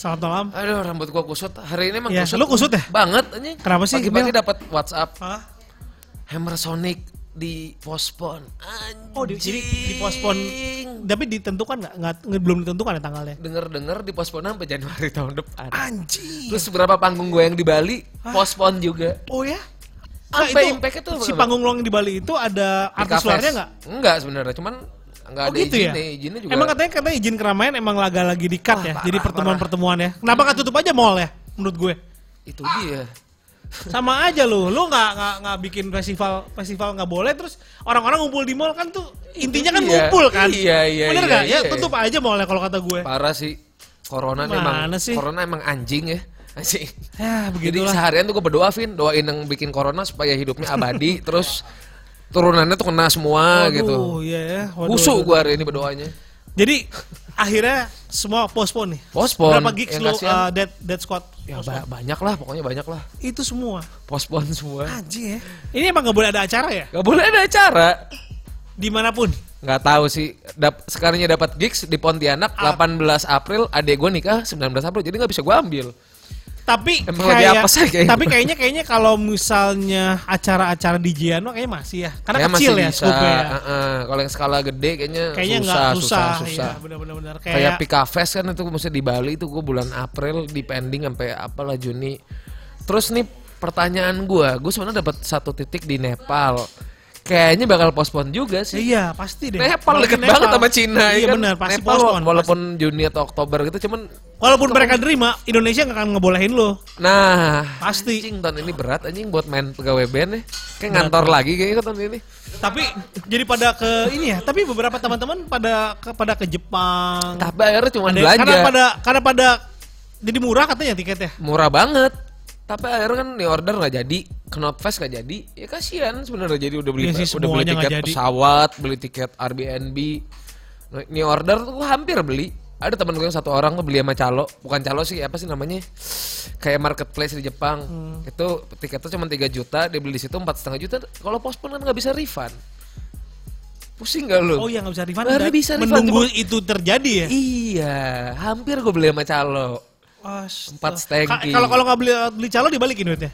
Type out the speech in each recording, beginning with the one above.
Selamat malam. Aduh, rambut gua kusut. Hari ini emang Ya, kusut. lu kusut ya? Banget anjing. Kenapa sih, Pagi-pagi dapat WhatsApp Hah? Hammer Sonic di. Anjing. Oh, di, jadi dipospon. Tapi ditentukan nggak? Nggak belum ditentukan ya tanggalnya. Denger-denger di pospon sampai Januari tahun depan. Anjing. Terus beberapa panggung gue yang di Bali pospon juga. Oh ya? Sampai impact itu si panggung lo yang di Bali itu ada artis luarnya nggak? Enggak sebenarnya, cuman enggak Oh ada gitu ya? izinnya. Izinnya juga. Emang katanya katanya izin keramaian emang laga lagi di cut Wah, ya. parah, Jadi pertemuan-pertemuan ya. Kenapa nggak tutup aja mall ya? Menurut gue. itu dia. Sama aja lu, lu nggak nggak nggak bikin festival festival nggak boleh terus orang-orang ngumpul di mall kan tuh intinya kan ngumpul kan. Iya, iya, Bener iya, nggak? iya. Ya tutup aja mallnya kalau kata gue. Parah sih. Corona Mana emang sih? Corona emang anjing ya. Anjing. Ya Jadi begitulah. seharian tuh gue berdoa Vin, doain yang bikin corona supaya hidupnya abadi, terus turunannya tuh kena semua gitu. Waduh, iya ya. Waduh, Kusuk gue hari ini berdoanya. Jadi akhirnya semua postpone nih. Postpone. Berapa gigs lu kasihan. uh, dead dead squad? Ya ba- banyak lah, pokoknya banyak lah. Itu semua. Postpone semua. Anjing ya. Ini emang gak boleh ada acara ya? Gak boleh ada acara. Di mana pun. Nggak tahu sih. Dap sekarangnya dapat gigs di Pontianak Ah. 18 April, adek gue nikah 19 April, jadi nggak bisa gue ambil. Tapi Emang kayak, apes aja kayaknya. tapi kayaknya kayaknya kalau misalnya acara-acara di Giano kayaknya masih ya. Karena Kayak kecil masih ya bisa. scope-nya ya. Heeh, Kalau yang skala gede kayaknya, Kayaknya susah, susah, susah, susah. Iya, benar-benar benar. Kayak Kayak, Pika Fest kan itu mesti di Bali itu gue bulan April di pending sampai apalah Juni. Terus nih pertanyaan gue, gue sebenarnya dapat satu titik di Nepal. Kayaknya bakal postpone juga sih. iya pasti deh. Nepal deket banget sama Cina Iya ya kan. benar, pasti Nepal postpone. walaupun Juni atau Oktober gitu cuman Walaupun mereka nerima, Indonesia nggak akan ngebolehin lo. nah Pasti. anjing tahun ini berat anjing buat main pegawai band ya. Kayak ngantor lagi kayaknya tahun ini. Tapi jadi pada ke ini ya. Tapi beberapa teman-teman pada ke, pada ke Jepang. Tapi akhirnya cuma Ada- belanja. Karena pada karena pada jadi murah katanya tiketnya. murah banget. Tapi akhirnya kan nih order nggak jadi, Knotfest nggak jadi. Ya kasihan sebenarnya jadi udah beli Iya sih, udah beli tiket pesawat, beli tiket Airbnb. Nah, Nih order tuh hampir beli. Ada temen gue yang satu orang tuh beli sama calo, bukan calo sih, apa sih namanya? Kayak marketplace di Jepang. Hmm. Itu tiketnya cuma 3 juta, dia beli di situ empat setengah juta. Kalau postpone kan nggak bisa refund. Pusing gak lu? Oh iya nggak bisa refund. Dan bisa refund, Menunggu cuma- itu terjadi ya. Iya, hampir gue beli sama calo. Empat stengki. Ka- Kalau kalau nggak beli beli calo dibalikin duitnya.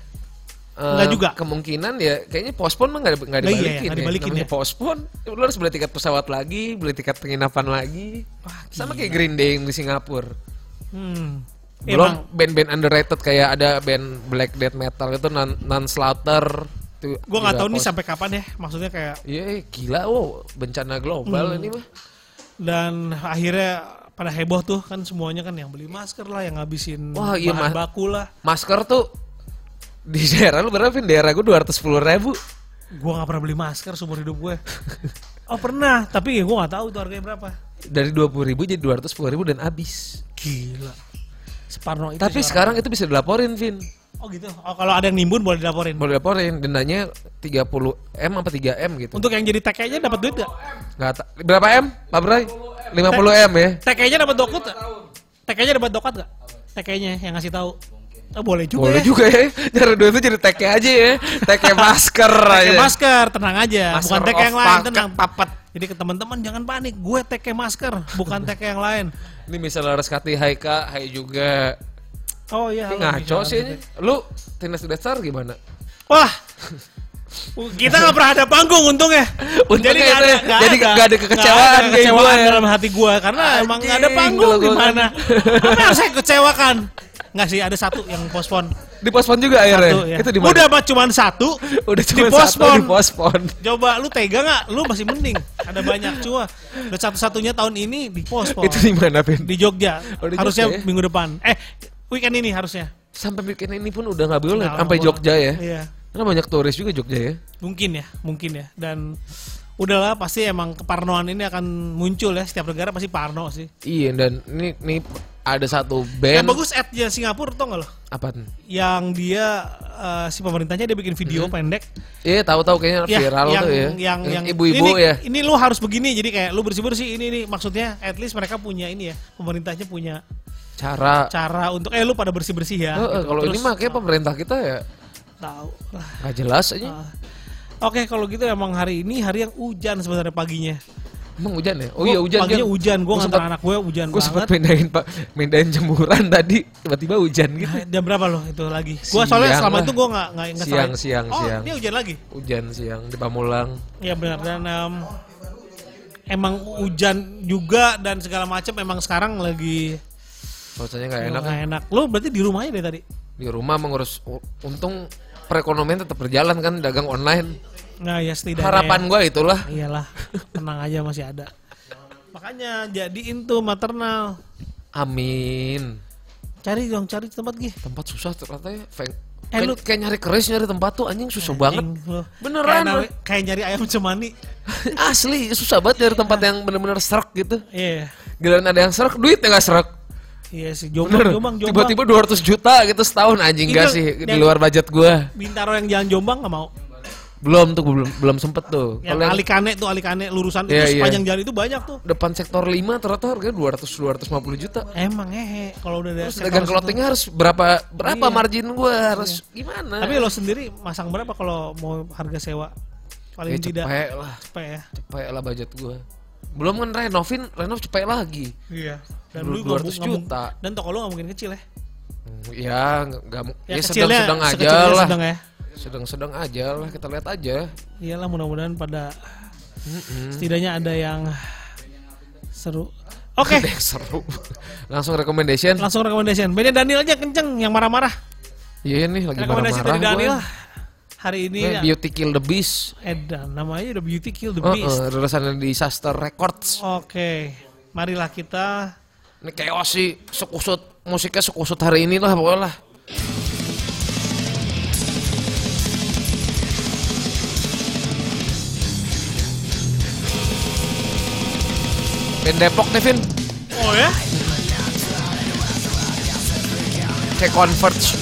Enggak Eh, juga. Kemungkinan ya kayaknya postpone mah nggak nggak Nah, iya, dibalikin, iya, ya. dibalikin Namanya ya. postpone, lu harus beli tiket pesawat lagi, beli tiket penginapan lagi. Sama kayak Green Day yang di Singapura. Hmm. Belum band-band underrated kayak ada band black death metal itu non, non slaughter. Tuh, gue nggak tahu nih sampai kapan ya. Maksudnya kayak Iya gila, wow bencana global Hmm. ini mah. dan akhirnya pada heboh tuh kan semuanya kan yang beli masker lah, yang ngabisin Wah, iya, bahan Mas. baku lah. Masker tuh di daerah lu berapa? Vin? Daerah gue dua ratus ribu. Gue nggak pernah beli masker seumur hidup gue. oh pernah, tapi ya gue nggak tahu tuh harganya berapa. Dari dua puluh ribu jadi dua ratus ribu dan habis. Gila. Separno itu. Tapi sekarang itu bisa dilaporin, Vin. Oh gitu. Oh kalau ada yang nimbun boleh dilaporin. Boleh laporin dendanya 30 M apa 3 M gitu. Untuk yang jadi TK-nya dapat duit gak? Nggak ta- berapa M? Pak Bray? 50 M ya. TK-nya dapat dokut gak? TK-nya dapat dokat gak? TK-nya yang ngasih tahu. Oh, boleh juga Boleh ya. juga ya. Cara duit itu jadi teke aja ya. Teke masker aja. masker, tenang aja. Masker bukan TK yang lain, tenang. Papat. Jadi ke teman-teman jangan panik, gue TK masker, bukan TK yang lain. Ini misalnya Reskati Hai Kak, Hai juga. Oh iya. Ini ngaco sih ini. Lu Teenage Star gimana? Wah. Kita nggak pernah ada panggung untungnya. Untungnya nggak itu ya. Jadi nggak ada kekecewaan nggak ada kayak kekecewaan ya. dalam hati gua karena emang nggak ada panggung gua kan. gimana. Apa yang saya kecewakan? Nggak sih, ada satu yang pospon. Di pospon juga akhirnya. Satu, ya. Itu di mana? Udah mah cuma satu. Udah cuma dipospon. satu di pospon. Coba lu tega nggak? Lu masih mending. Ada banyak cuma. Dan satu-satunya tahun ini di pospon. Itu di mana, Vin? di Jogja. Oh, di harusnya Jogja ya? minggu depan. Eh, weekend ini harusnya. Sampai bikin ini pun udah nggak boleh. Sampai. Jogja ya. Iya. Karena banyak turis juga Jogja ya. Mungkin ya, mungkin ya. Dan udahlah pasti emang keparnoan ini akan muncul ya. Setiap negara pasti parno sih. Iya dan ini ini ada satu Yang band bagus ad-nya Singapura tau gak lo? apa? Yang dia eh, si pemerintahnya dia bikin video pendek. Iya tahu-tahu kayaknya Ya, viral yang, tuh ya. Yang, yang, ibu-ibu ya. Ini lu harus begini. Jadi kayak lu bersih-bersih ini nih. Maksudnya at least mereka punya ini ya. Pemerintahnya punya Cara. cara untuk eh lu pada bersih-bersih ya. Eh, eh, gitu. kalau ini mah kayak pemerintah kita ya tahu lah. nggak jelas aja. Ah. Oke, kalau gitu emang hari ini hari yang hujan sebenarnya paginya. Emang hujan ya? Oh iya hujan. Paginya Jan. hujan, gue Gua ngantar anak gue hujan Gue sempet banget. pindahin pak, pindahin jemuran tadi, tiba-tiba hujan gitu. Nah, Jam berapa loh itu lagi? Gue soalnya selama lah. itu gue nggak nggak nggak Siang, siang, oh, siang. ini hujan lagi. Hujan siang di Pamulang. Iya benar dan em, emang hujan juga dan segala macam emang sekarang lagi Rasanya nggak enak. nggak enak. Lo berarti di rumah aja deh tadi. Di rumah mengurus, untung perekonomian tetap berjalan kan, dagang online. Nah ya setidaknya. Harapan gue itulah. Iyalah, tenang aja masih ada. Makanya jadiin tuh maternal. Amin. Cari dong, cari tempat gih. Tempat susah ternyata ya. Eh, kayak, lu- kayak nyari keris nyari tempat tuh anjing susah banget. Anjing lo. Beneran, Kayak, kayak nyari ayam cemani. Asli susah banget nyari tempat yang bener-bener serak gitu. Iya. Giliran ada yang serak, duitnya nggak serak. Iya sih, Jombang, Bener. Jombang, Jombang. Tiba-tiba 200 juta gitu setahun anjing gak sih di luar budget gua. Bintaro yang jalan Jombang nggak mau. Belum tuh belum belum sempet tuh. Yang Kalau yang Alikane tuh Alikane lurusan Iya, itu iya. sepanjang jalan itu banyak tuh. depan sektor 5 ternyata harganya 200 250 juta. Emang hehe kalau udah Terus dagang situ. clothingnya harus berapa berapa Iya. margin gua harus gimana? Tapi lo sendiri masang berapa kalau mau harga sewa? Paling ya tidak cepet lah, cepet ya. cepet lah budget gua. Belum kan renovin, renov cepet lagi. Iya. Dan lu nggak 200 mu- nggak mu- juta. Dan toko lu nggak mungkin kecil ya. Hmm, Ya, nggak Ya, ya sedang-sedang aja lah. sedang ya. Sedang-sedang aja lah, kita lihat aja. Iyalah mudah-mudahan pada Mm-mm. setidaknya ada yang seru. Oke, yang seru. Langsung recommendation. langsung recommendation. Bandnya Daniel aja kenceng yang marah-marah. Iya nih lagi Rekomendasi marah-marah dari Daniel. gua. Hari ini Nih, Beauty Kill the Beast. Edan namanya udah Beauty Kill the Oh, Beast. oh, rilisan Disaster Records. Oke, marilah kita Ini chaos sih, sekusut musiknya sekusut hari ini lah pokoknya lah. Band Depok nih Vin, Oh ya? kayak Converge.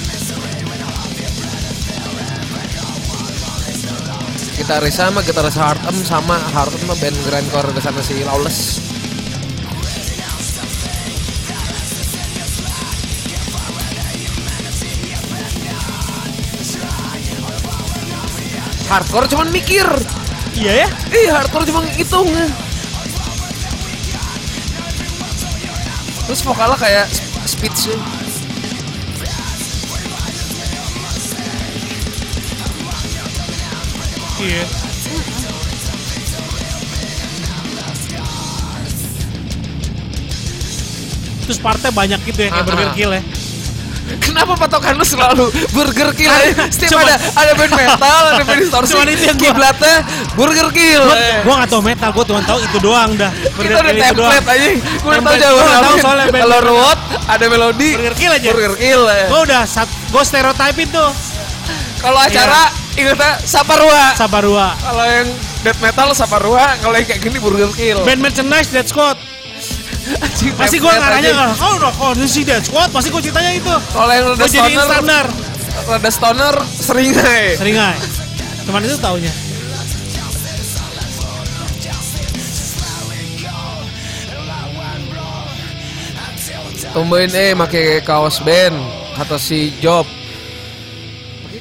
Gitaris sama gitaris Hardem sama Hardem mah band grindcore ke sana si Lawless. Hardcore cuman mikir. Iya ya? Ih, hardcore cuma ngitung. Terus vokalnya kayak sp- speech Iya. Terus partnya banyak gitu ya kayak Ah, Burger ah. Kill ya. Kenapa patokan lu selalu Burger Kill? Setiap ada ada band metal, ada band distorsi. Cuman itu yang gua- kiblatnya Burger Kill. Gua, gua gak tau metal, gua cuma tahu itu doang dah. Kita udah Kill itu doang. template aja. Gue udah tahu Template. jawaban Gua tahu apa. soalnya band- Kalau ruwet ada melodi. Burger Kill aja. Burger Kill. ya. Gua udah sat, gua stereotype itu Kalau acara ingetnya Saparua. Sabarua. Kalau yang death metal Saparua, kalau yang kayak gini Burger Kill. Band merchandise Dead Squad. Pasti aja. nggak, kau udah kau si Dead Squad, pasti gua ceritanya itu. Kalau yang rada jadiin stoner, standar. rada stoner sering aja. Sering aja. Cuman itu taunya. Tumbuhin eh pakai kaos band atau si Job.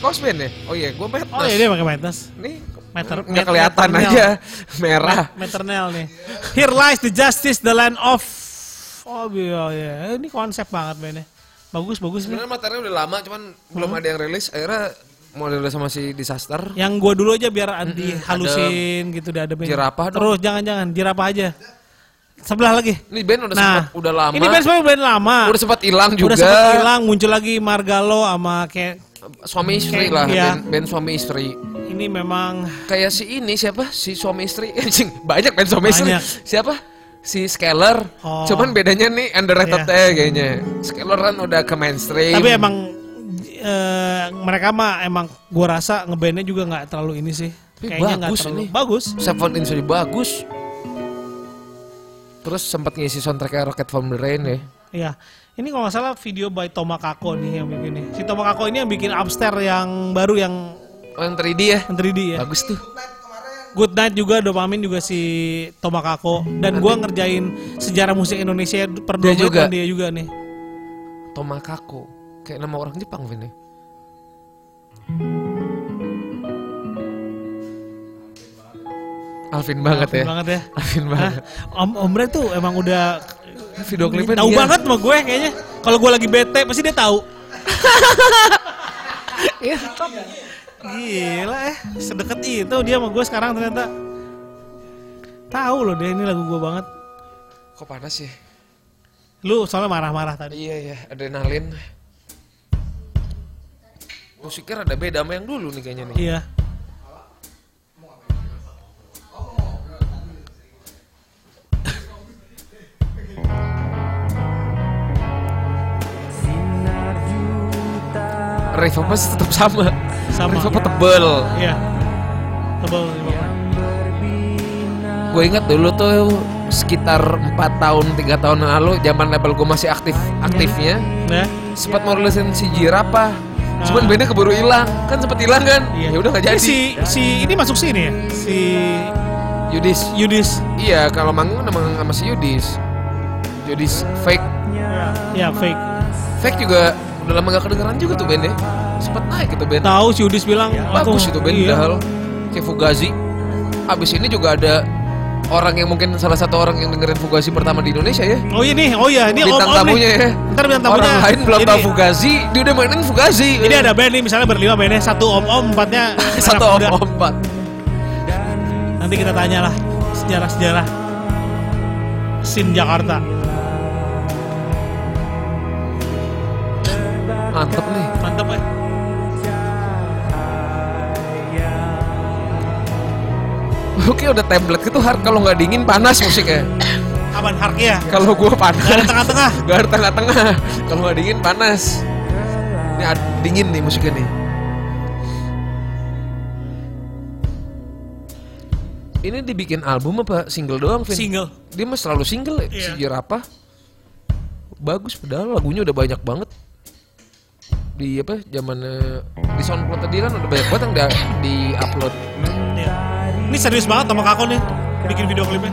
Band ya? Oh iya, gua metas. Oh iya dia pakai metas. Nih Meter- nggak kelihatan meternel. aja merah. Maternal nih. Here lies the justice, the land of. Oh iya, iya. Ini konsep banget bandnya. Bagus, bagus nih. Sebenarnya materinya udah lama, cuman belum Hmm. ada yang rilis. Akhirnya mau rilis sama si Disaster. Yang gua dulu aja biar anti halusin gitu deh ada band. Jerapah dong. Terus jangan-jangan jerapah aja. Sebelah lagi. Ini band udah Nah, sempat udah lama. Ini band sebenarnya band lama. udah sempat hilang juga. Udah sempat hilang, muncul lagi Margalo sama kayak Suami istri lah, iya. band, band suami istri. ini memang Kayak si ini siapa? Si suami istri. Anjing, banyak band suami istri. Banyak. Siapa? Si Scalar. Oh. Cuman bedanya nih underrated Iya. ya kayaknya. Scalar kan udah ke mainstream. tapi emang eh, mereka mah emang gua rasa ngebandnya juga nggak terlalu ini sih. Tapi Kayaknya nggak bagus terlalu ini. bagus. Seven Inch bagus. Terus sempat ngisi soundtracknya Rocket from the Rain ya. Iya. Ini kalau nggak salah video by Tomakako nih yang bikin nih. Si Tomakako ini yang bikin Upstairs yang baru yang Oh yang 3D ya. yang 3D ya. Bagus tuh. Good Night juga Dopamin juga si Tomakako dan gua ngerjain sejarah musik Indonesia per Dia dua menit juga. dia juga nih. Tomakako. Kayak nama orang Jepang Vin ya. Alvin banget Alvin ya. banget ya. Alvin banget. Om Ombre tuh emang udah Video klipnya tahu banget sama gue kayaknya. Kalau gue lagi bete pasti dia tahu. Iya. Gila eh, sedekat itu dia sama gue sekarang ternyata. Tahu loh dia ini lagu gue banget. Kok panas ya? Lu soalnya marah-marah tadi. Iya ya, adrenalin. Musiknya rada beda sama yang dulu nih kayaknya nih. Iya. Apa sih tetap sama. Sama. Apa tebel. Iya. Tebal tebal. Gue ingat dulu tuh sekitar 4 tahun, 3 tahun lalu zaman label gue masih aktif aktifnya Ya. sempat mau rilisin si Jirapa. Cuman Ah. bandnya keburu hilang. Kan sempat hilang kan? Iya. Ya udah nggak Ini jadi. Si si ini masuk sini ya. Si Yudis. Yudis. Iya, kalau manggung sama, sama si Yudis. Yudis fake. Ya fake. Fake juga udah lama gak kedengeran juga tuh bandnya. Sempat naik itu band. Tahu si Yudis bilang Bagus itu band iya. Dahal. Kayak Fugazi. Abis ini juga ada orang yang mungkin salah satu orang yang dengerin Fugazi pertama di Indonesia ya. Oh iya nih, oh iya ini bintang om, om tamunya nih. ya. Ntar bintang tamunya. Orang lain belum tahu Fugazi, dia udah mainin Fugazi. Ini ada band nih misalnya berlima bandnya satu om om empatnya satu om muda. empat. Nanti kita tanya lah sejarah sejarah Sin Jakarta. Mantep nih. Mantap ya. Oke udah template gitu har kalau nggak dingin panas musiknya. Aman Harkia. Kalau gua panas. Gak ada tengah-tengah. Gak ada tengah-tengah. Kalau nggak dingin panas. Ini dingin nih musiknya nih. Ini dibikin album apa single doang, Vin? Single. Dia mah selalu single ya, si Iya. Jerapa. Bagus padahal lagunya udah banyak banget. Di apa? Zamannya di SoundCloud tadi kan udah banyak banget yang di, di upload. Ini serius banget sama Kako nih bikin video klipnya.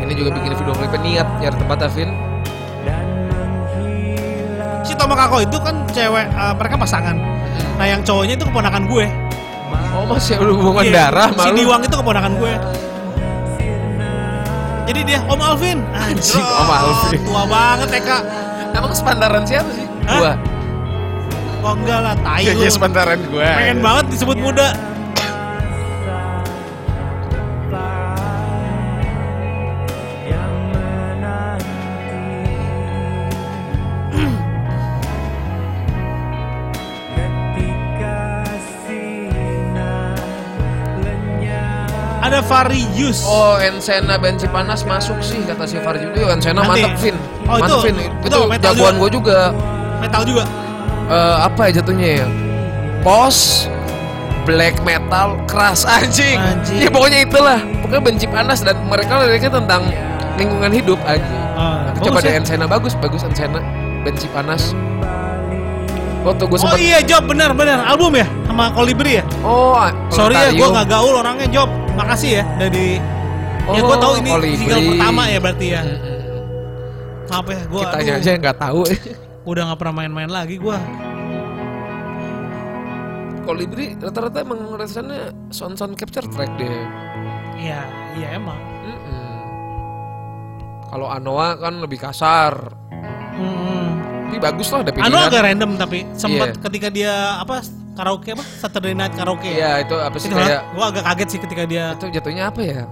Ini juga bikin video klipnya niat nyari tempatnya, Vin. Si Tomo Kako itu kan cewek, eh, mereka pasangan. Nah yang cowoknya itu keponakan gue. Oh masih ada hubungan Iya, darah Si malu. Diwang itu keponakan gue. Jadi dia Om Alvin. Anjing, Om Alvin. Tua banget ya kak. Emang sepantaran siapa sih? Hah? Gua. Oh enggak lah, tai lu. sepantaran gua. Pengen banget disebut muda. Ada Varius. Oh, Ensena benci panas masuk sih kata si Farji. Itu Ensena mantep, Vin. Oh, itu- mantep, Vin. itu Itu, metal jagoan gua juga. Metal juga. Eh, apa ya jatuhnya ya? Pos black metal keras anjing. Anjing. Ya pokoknya itulah. Pokoknya benci panas dan mereka liriknya tentang lingkungan hidup anjing. Ah, Nanti coba deh ya. Ensena bagus, bagus Ensena. Benci panas. Waktu gue Oh iya Job benar benar album ya sama Kolibri ya. Oh, Sorry ya gue nggak gaul orangnya Job. Makasih ya dari ya Oh, gue tahu ini Kolibri. single pertama ya berarti ya. Ya gue Kitanya aja nggak tahu. udah nggak pernah main-main lagi gue. Kolibri rata-rata emang rasanya sound sound capture track deh. Iya iya emang. Mm-mm. Kalau Anoa kan lebih kasar. Hmm. Tapi bagus lah ada pilihan. Anu agak random tapi sempat Iya. ketika dia apa karaoke apa Saturday Night Karaoke. Iya itu apa sih Itu kayak gue agak kaget sih ketika dia itu jatuhnya apa ya?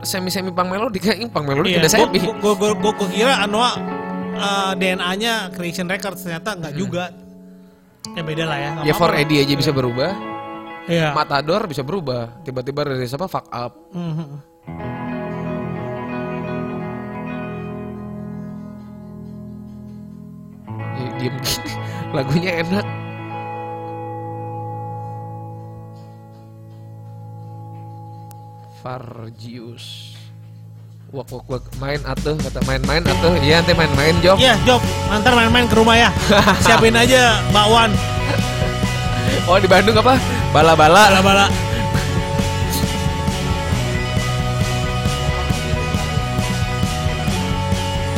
Semi semi pang melodi kayak pang melodi Iya, tidak semi. gue gue gue kira Anoa uh, DNA-nya Creation Records ternyata nggak juga. Ya beda lah ya. Ya for. Eddie aja bisa berubah. Iya. Matador bisa berubah. Tiba-tiba dari siapa fuck up. Ya, diem gini. Lagunya enak. Farjius. Wak wak wak main atuh kata main-main atuh. Iya nanti main-main Jok. Iya, Job, ntar main-main ke rumah ya. Siapin aja bakwan, Oh di Bandung apa? Bala-bala. bala-bala.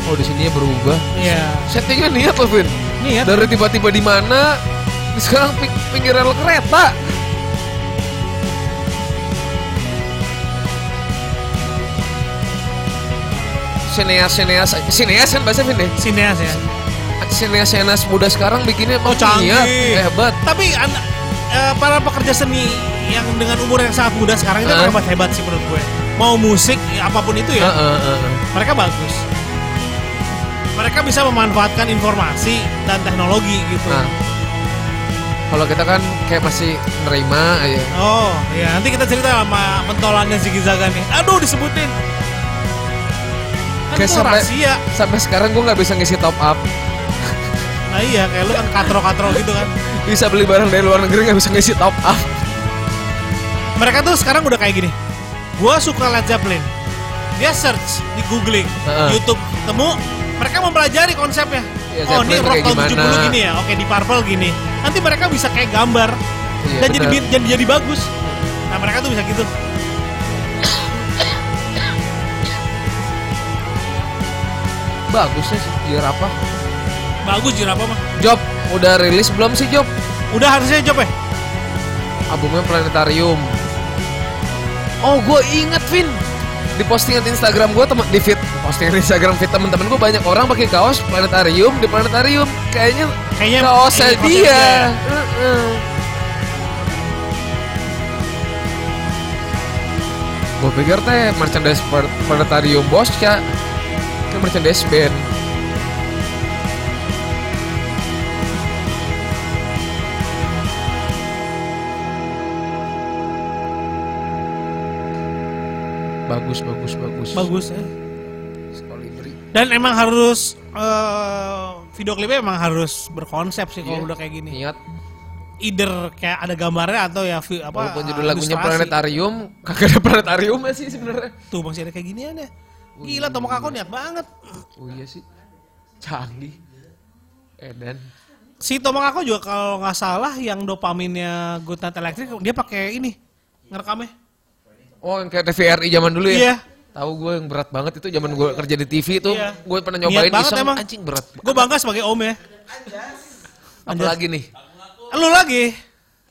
Oh di sini berubah. Iya. Settingnya niat loh Vin. Ya. Dari tiba-tiba di mana sekarang ping pinggir rel kereta. Sineas-sineas sineas kan bahasa Vin deh. Sineas ya. Sineas-sineas muda sekarang bikinnya Oh, canggih. Iya, hebat. Tapi an- eh, para pekerja seni yang dengan umur yang sangat muda sekarang itu Heeh. hebat hebat sih menurut gue. Mau musik ya, apa pun itu ya, Heeh, heeh. mereka bagus. Mereka bisa memanfaatkan informasi dan teknologi gitu. Nah, kalau kita kan kayak masih nerima aja. Oh, ya nanti kita cerita sama pentolannya Ziggy Zaga nih. Aduh disebutin. Kan Kayak sampai- rahasia. Sampai sekarang gue nggak bisa ngisi top up. Nah iya, kayak lu kan katro-katro gitu kan. Bisa beli barang dari luar negeri nggak bisa ngisi top up. Mereka tuh sekarang udah kayak gini. Gua suka Led Zeppelin. Dia search di googling, Heeh. YouTube temu, mereka mempelajari konsepnya. Iya, oh ini rock tahun gimana. 70 gini ya, oke di Purple gini. Nanti mereka bisa kayak gambar Iya, dan jadi, benar. jadi jadi bagus. Nah mereka tuh bisa gitu. Bagus ya, biar apa? Bagus apa mah. Job, udah rilis belum sih Job? Udah harusnya job ya. Albumnya Planetarium. Oh, gue inget Vin. Di postingan Instagram gue teman di feed postingan Instagram feed teman-teman gue banyak orang pakai kaos Planetarium di Planetarium. Kayaknya Kayaknya kaosnya dia. dia. Gue pikir teh merchandise Planetarium bos ya. Kan merchandise band. Bagus, bagus, bagus. Bagus ya. Dan emang harus eh, video klipnya emang harus berkonsep sih kalau Iya. udah kayak gini. Niat. Either kayak ada gambarnya atau ya apa Walaupun judul lagunya. Planetarium, kagak ada planetarium sih sebenarnya. Tuh masih ada kayak ginian ya. Gila Tomo Kako niat banget. Oh iya sih. Canggih. Edan. Si Tomo Kako juga kalau nggak salah yang dopaminnya Good Night Electric dia pakai ini ngerekamnya. Oh yang kayak TVRI zaman dulu ya? Iya. Tahu gue yang berat banget itu zaman gue kerja di TV tuh. Iya. Gue pernah Niat nyobain banget iseng emang. anjing berat. Gue bangga sebagai om ya. Apalagi nih. Lu lagi.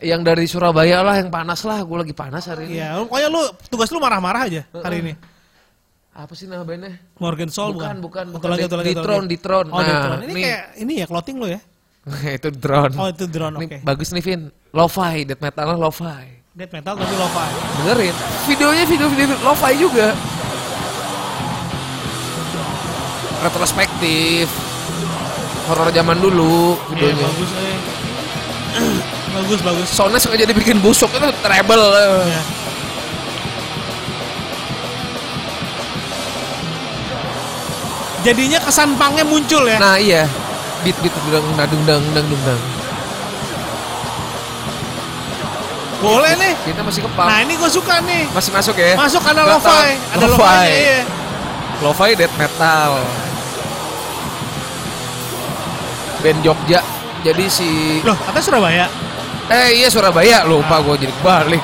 Yang dari Surabaya lah yang panas lah. Gue lagi panas hari ini. Iya, pokoknya lu tugas lu marah-marah aja hari ini. Apa sih nama bandnya? Morgan Soul Bukan, bukan. bukan, lagi, bukan. satu lagi, satu Ditron, lagi. Ditron. Oh, Nah, Ditron. Ini nih. kayak ini ya clothing lu ya. itu drone. Oh, itu drone, oke. Bagus nih Vin. Lo-fi, death metalnya lo-fi. Death metal tapi lo-fi. Dengerin. Videonya video-video lo-fi juga. Retrospektif. Horor zaman dulu videonya. bagus eh. bagus, bagus. Soundnya sengaja dibikin busuk itu treble. Ya. Jadinya kesan pangnya muncul ya. Nah iya. Beat beat dung dung dung dung dung. Boleh nih. Kita masih kepang. Nah, ini gue suka nih. Masih masuk ya? Masuk karena lo-fi. Ada Lo-fi. lo-fi. Iya. Lo-fi death metal. Band Jogja. Jadi si Loh, kata Surabaya. Eh iya Surabaya lupa gue jadi balik.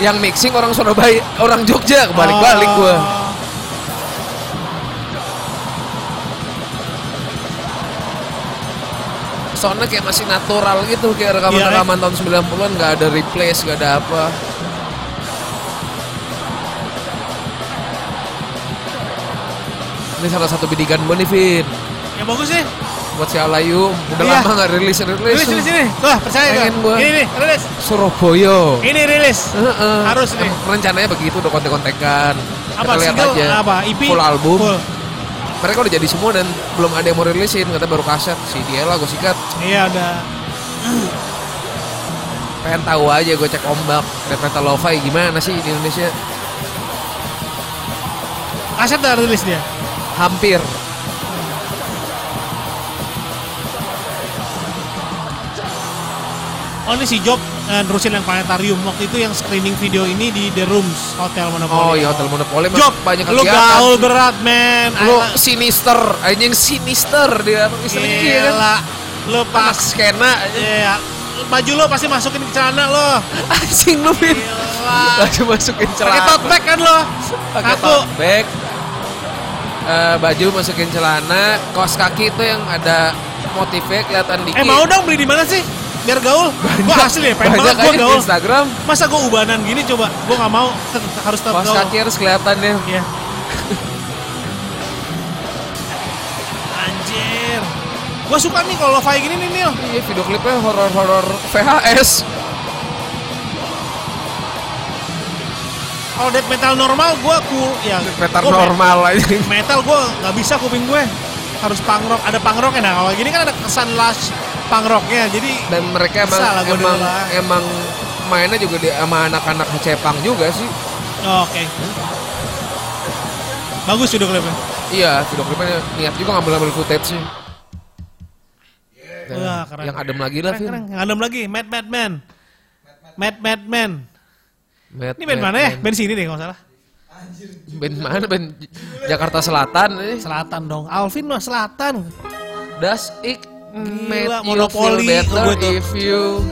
Yang mixing orang Surabaya, orang Jogja kebalik-balik Oh. gue. Soalnya kayak masih natural gitu kayak rekaman-rekaman tahun 90-an nggak ada replace, nggak ada apa. Ini salah satu bidikan gue nih, Vin. Ya bagus sih. Buat si Alayu, udah Iya. lama nggak. Rilis sini sini. Tuh, percaya Pengen gua. gua. Ini nih, rilis. Surabaya. Ini rilis. Heeh. Harus nih. Rencananya begitu udah kontek-kontekan. Apa Kita lihat single aja. apa? EP? Full album. Full. Mereka udah jadi semua dan belum ada yang mau rilisin. Kata baru kaset. Si Diela gue sikat. Iya udah. Pengen tahu aja gue cek ombak. Death metal lo-fi gimana sih di Indonesia? Kaset udah rilis dia. Hampir. Oh ini si Job eh, nerusin yang planetarium waktu itu yang screening video ini di The Rooms Hotel Monopoly. Oh iya Hotel Monopoly Job, banyak lu kegiatan. gaul berat men. Lu Ayolah. sinister, anjing sinister dia istilahnya iya kan. Gila. Lu Pas skena Iya. Baju lo pasti masukin ke celana lo. anjing lu. Lagi masukin Pakai celana. tote bag kan lo. pakai tote bag Eh, baju masukin celana kaos kaki itu yang ada motifnya kelihatan dikit Eh mau dong beli di mana sih? Biar gaul. Gua asli ya, pengen banget di gaul. Instagram Masa gua ubanan gini coba? Gua nggak mau. Harus tetap gaul. kaki harus kelihatan ya Iya. Anjir. Gua suka nih kalau lo-fi gini nih, Nil. Iya, video klipnya horor-horor VHS. Kalau death metal normal gua ku ya Metal gua normal aja. me- metal gua nggak bisa kuping gue. Harus punk rock, ada punk rocknya nah. Kalau gini kan ada kesan lush punk rocknya. Jadi Dan mereka emang emang emang mainnya juga di, sama anak-anak Cepang juga sih. oke. Bagus video klipnya. Iya, video klipnya niat juga ngambil-ngambil footage sih. Wah, keren. Yang adem lagi lah, Keren, keren. Yang adem lagi, Mad Mad Man. Mad Mad Man. Mad- Ini band mana ya? Band sini deh kalau salah. Band mana? Band Jakarta Selatan ini. Selatan dong. Alvin mah selatan. Das ik Gila, monopoli gue tuh. if you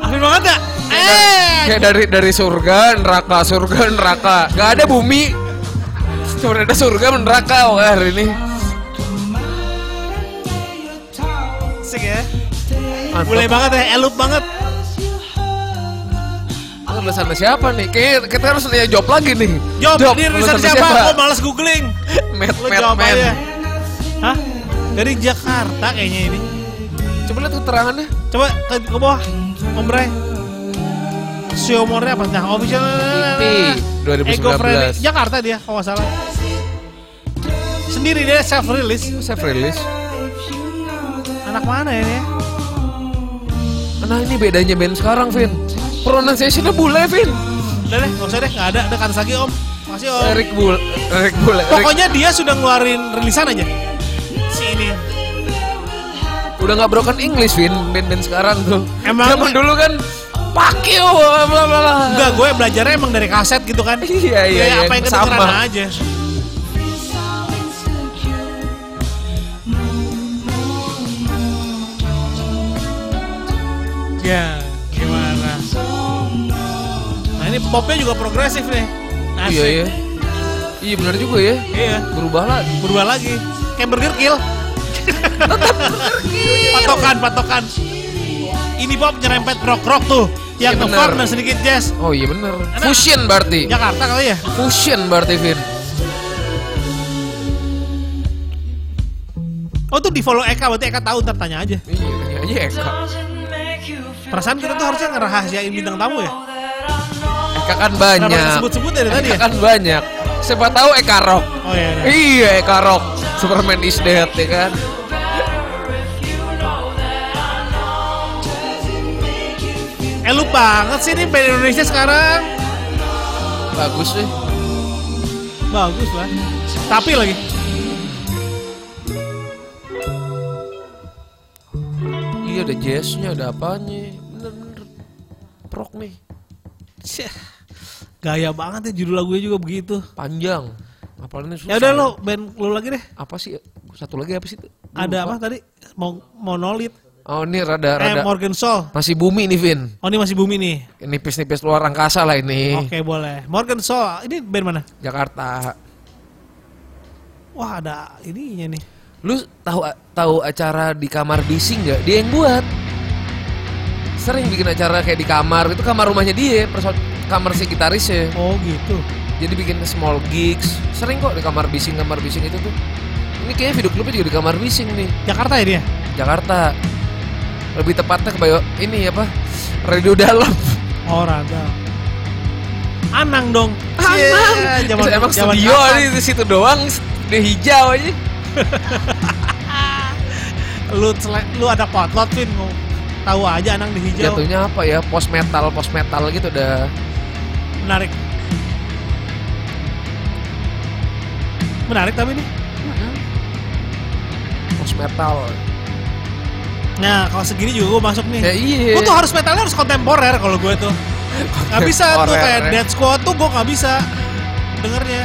Alvin banget gak? Eh, kayak dari dari surga neraka surga neraka gak ada bumi cuma ada surga dan neraka oh, hari ini asik ya. Boleh banget ya, elup banget. Tulisannya siapa nih kayak kita harus nanya job lagi nih Job, ini riset tulisannya siapa? Gue males googling. Mad jawab Man aja. Hah? Dari Jakarta kayaknya ini. coba lihat keterangannya Coba ke, ke bawah, Om Bray. Siomornya apa? Nah, official EP Ego Friendly 2019 Jakarta dia, kalau nggak salah. Sendiri dia self release. saya rilis Anak mana ini? nah ini bedanya band sekarang Vin pronunciationnya bule Vin Udah deh, nggak usah deh, nggak ada. Ada kan lagi Om. Masih Om. Eric Bule Eric Bule Pokoknya dia sudah ngeluarin rilisan aja. Si ini. udah nggak broken English Vin band-band sekarang tuh Emang- zaman dulu kan fuck you bla bla bla Enggak, gue belajarnya emang dari kaset gitu kan. Iya, iya, iya, apa yang kedengeran aja. Ya? Nah ini popnya juga progresif nih. Asik. iya iya iya benar juga ya Iya, berubah lah berubah lagi. Kayak Burger Kill. patokan, patokan. Ini pop nyerempet rock rock tuh. Yang Iya, bener. dan sedikit jazz. oh iya benar fusion berarti Jakarta kali ya? fusion berarti Vin Oh tuh di follow Eka, berarti Eka tahu ntar tanya aja. iya tanya aja Eka Perasaan kita tuh harusnya ngerahasiain bintang tamu ya. Eka kan banyak disebut-sebut dari tadi Eka ya? kan banyak siapa tahu Eka Rock Oh iya. iya. iya Eka Rock Superman is dead ya kan Eh lu banget sih nih band Indonesia sekarang. bagus sih Bagus lah. Tapi lagi. iya ada jazznya ada apanya bener bener prok nih Syah, Gaya banget ya judul lagunya juga begitu. panjang apalnya susah Ya udah lo band lu lagi deh. apa sih satu lagi apa sih itu? Gua Ada lupa. apa tadi? Mo Monolith. oh ini rada Eh rada Morgan Soul. masih bumi nih Vin Oh ini masih bumi nih. nipis-nipis luar angkasa lah ini Oke boleh. Morgan Soul. Ini band mana? Jakarta Wah ada ininya nih. lu tahu tahu acara di kamar bising nggak dia yang buat sering bikin acara kayak di kamar itu kamar rumahnya dia perso- kamar si gitarisnya Oh gitu. jadi bikin small gigs sering kok di kamar bising kamar bising itu tuh ini kayaknya video klipnya juga di kamar bising nih Jakarta ya dia? Jakarta lebih tepatnya ke Bayo ini apa radio dalam Oh rada. Anang dong. Anang. Cie, zaman, emang zaman studio kapan? nih di situ doang di hijau aja Lu lu ada potlot Vin tahu aja Anang di hijau. jatuhnya apa ya post metal post metal gitu udah Menarik. Menarik tapi nih. post metal Nah kalau segini juga gue masuk nih. ya iya Gue tuh harus metalnya harus kontemporer kalau gue tuh. Gak bisa tuh kayak ya. Dead Squad tuh gue gak bisa dengernya.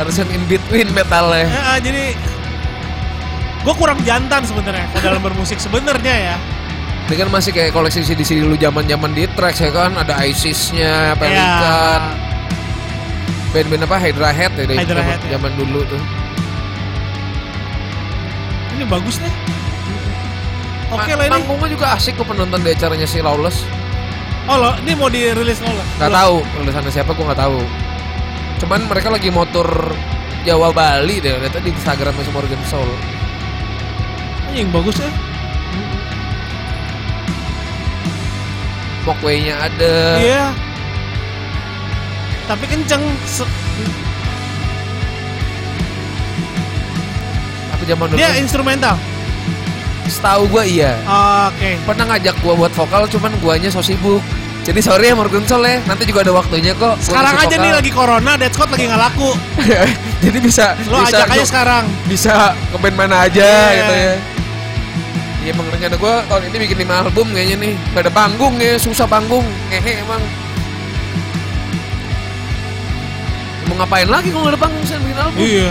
harus yang in between metalnya Ya, jadi gue kurang jantan sebenarnya dalam bermusik sebenarnya ya. Ini kan masih kayak koleksi CD CD lu zaman zaman di tracks ya kan ada ISIS-nya Pelikan Ya, band-band apa Hydra Head ya dari Hydra zaman, ya. zaman dulu tuh ini bagus nih. Oke Ma- lah ini. manggungnya juga asik kok penonton di acaranya si Lawless Oh lo, ini mau dirilis lo lah. nggak tahu tulisannya siapa gua nggak tahu cuman mereka lagi motor Jawa Bali deh. Lihat di Instagram masih Morgan Soul. Anjing bagus ya. Walkway-nya ada. Iya. Tapi kenceng. Se- Tapi zaman dulu Dia instrumental. setahu gua iya. Oke. Pernah ngajak gua buat vokal cuman guanya so sibuk. Jadi sorry ya Morgan Soul ya. Nanti juga ada waktunya kok. Sekarang aja vokal. nih lagi corona, Dead Squad lagi nggak laku. Jadi bisa Lo bisa ajak aja sekarang. bisa ke band mana aja Iya. gitu ya. Iya emang rencana gue tahun ini bikin 5 album kayaknya nih Gak ada panggung ya, susah panggung Ngehe emang Mau ngapain lagi kalau gak ada panggung sih bikin album Iya.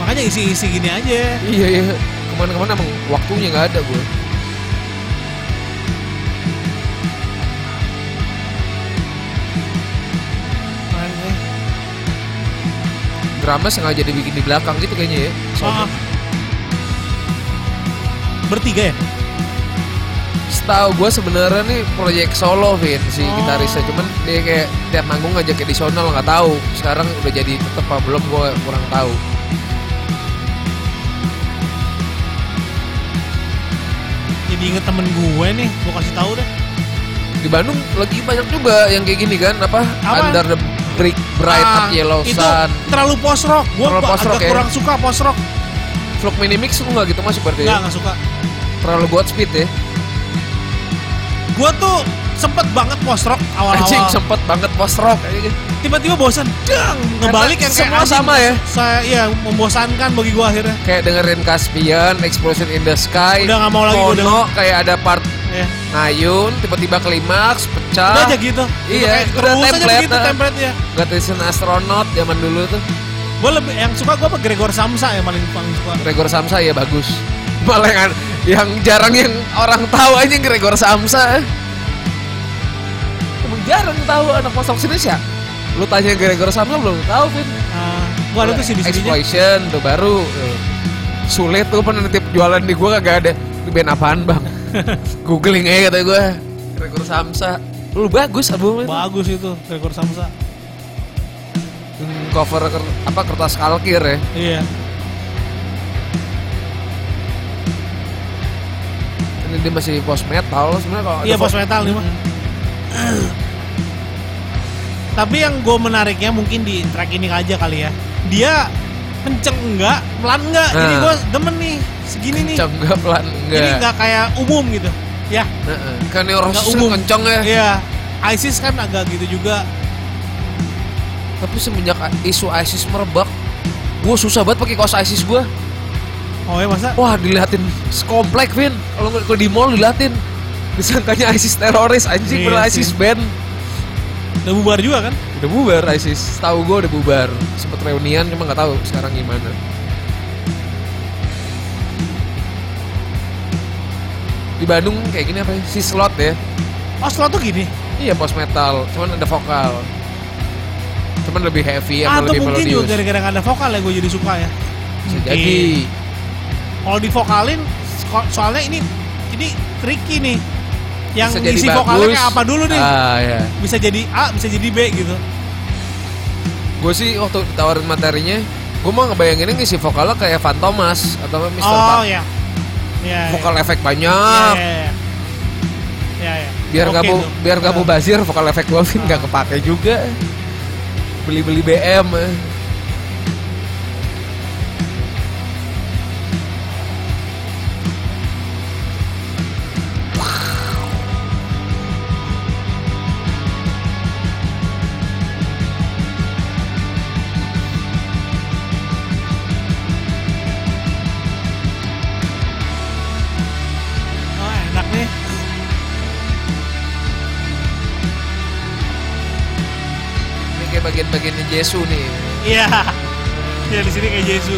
Makanya isi-isi gini aja. Iya iya Ke mana-kemana emang waktunya gak ada gue. Drama sengaja dibikin di belakang gitu kayaknya ya Ah. Bertiga ya? Setahu gue sebenarnya nih proyek solo Vin si Oh. gitarisnya Cuman dia kayak tiap manggung ngajak edisional nggak tahu Sekarang udah jadi tetep apa belum gue kurang tahu Jadi inget temen gue nih, gue kasih tahu deh. di Bandung lagi banyak juga yang kayak gini kan apa Apa? Under the Brick Bright Ah, Up Yellow itu Sun terlalu post rock. Gue Terlalu post rock agak ya? kurang suka post rock. Vlog Mini Mix lu nggak gitu masuk berarti Nggak nggak suka. Terlalu buat speed ya Gue tuh sempet banget post rock anjing awal-awal. sempet banget post rock gitu. Tiba-tiba bosan, dang ngebalik yang kayak semua anjing. sama ya? Saya iya membosankan bagi gue akhirnya. kayak dengerin Caspian Explosion in the Sky Udah nggak mau lagi gua Mono kayak ada part Ya. ngayun tiba-tiba klimaks pecah Udah aja gitu. Iya, Gitu, udah template, begitu template-nya. Gratisan Astronaut zaman dulu tuh Gue lebih yang suka gue apa Gregor Samsa yang paling paling suka. Gregor Samsa ya bagus malah yang, yang jarang yang orang tahu aja Gregor Samsa. Emang jarang tahu anak sini sih lu tanya Gregor Samsa belum? Tahu Vin. Uh, gue ada tuh CD-CD-nya. Exploitation tuh baru. Tuh. sulit tuh pernah nitip jualan di gua kagak ada. Ini band apaan bang? Googling aja kata gua. Gregor Samsa. Lu bagus albumnya Bagus itu Gregor Samsa. Hmm, cover apa kertas kalkir ya? Iya. Dia masih post metal sebenarnya kalau Iya post metal nih mah. Tapi yang gue menariknya mungkin di track ini aja kali ya. Dia kenceng enggak, pelan enggak. Jadi Nah. gue demen nih segini nih. kencang enggak pelan Jadi enggak enggak kayak umum gitu. Ya, Heeh. kan kan umum. kencang ya iya. ISIS kan agak gitu juga. tapi semenjak isu ISIS merebak gue susah banget pakai kaos ISIS gue Oh ya masa? wah diliatin sekomplek Vin. Kalau kalau di mall diliatin disangkanya ISIS teroris anjing. Iya. ISIS band. Udah bubar juga kan? udah bubar ISIS. Tahu gue udah bubar. Sempet reunian cuma nggak tahu sekarang gimana. Di Bandung kayak gini apa ya? si slot ya. Oh slot tuh gini. iya post metal. Cuman ada vokal. Cuman lebih heavy Ah, atau lebih mungkin juga melodius. gara-gara nggak ada vokal ya gue jadi suka ya. bisa jadi Kalau divokalin, so- soalnya ini ini tricky nih. Yang bisa isi vokalnya kayak apa dulu nih? ah ya Bisa jadi A, bisa jadi B gitu. gue sih waktu ditawarin materinya gue mau ngebayanginnya ngisi vokalnya kayak Van Thomas atau Mr. Oh Bang. ya. Ya. vokal efek ya. banyak Ya, ya, ya. Ya, ya. biar nggak bu biar nggak Ah. mubazir vokal efek gue nggak kepake juga beli beli BM eh. Jesu nih Iya. Ya di sini kayak Jesu.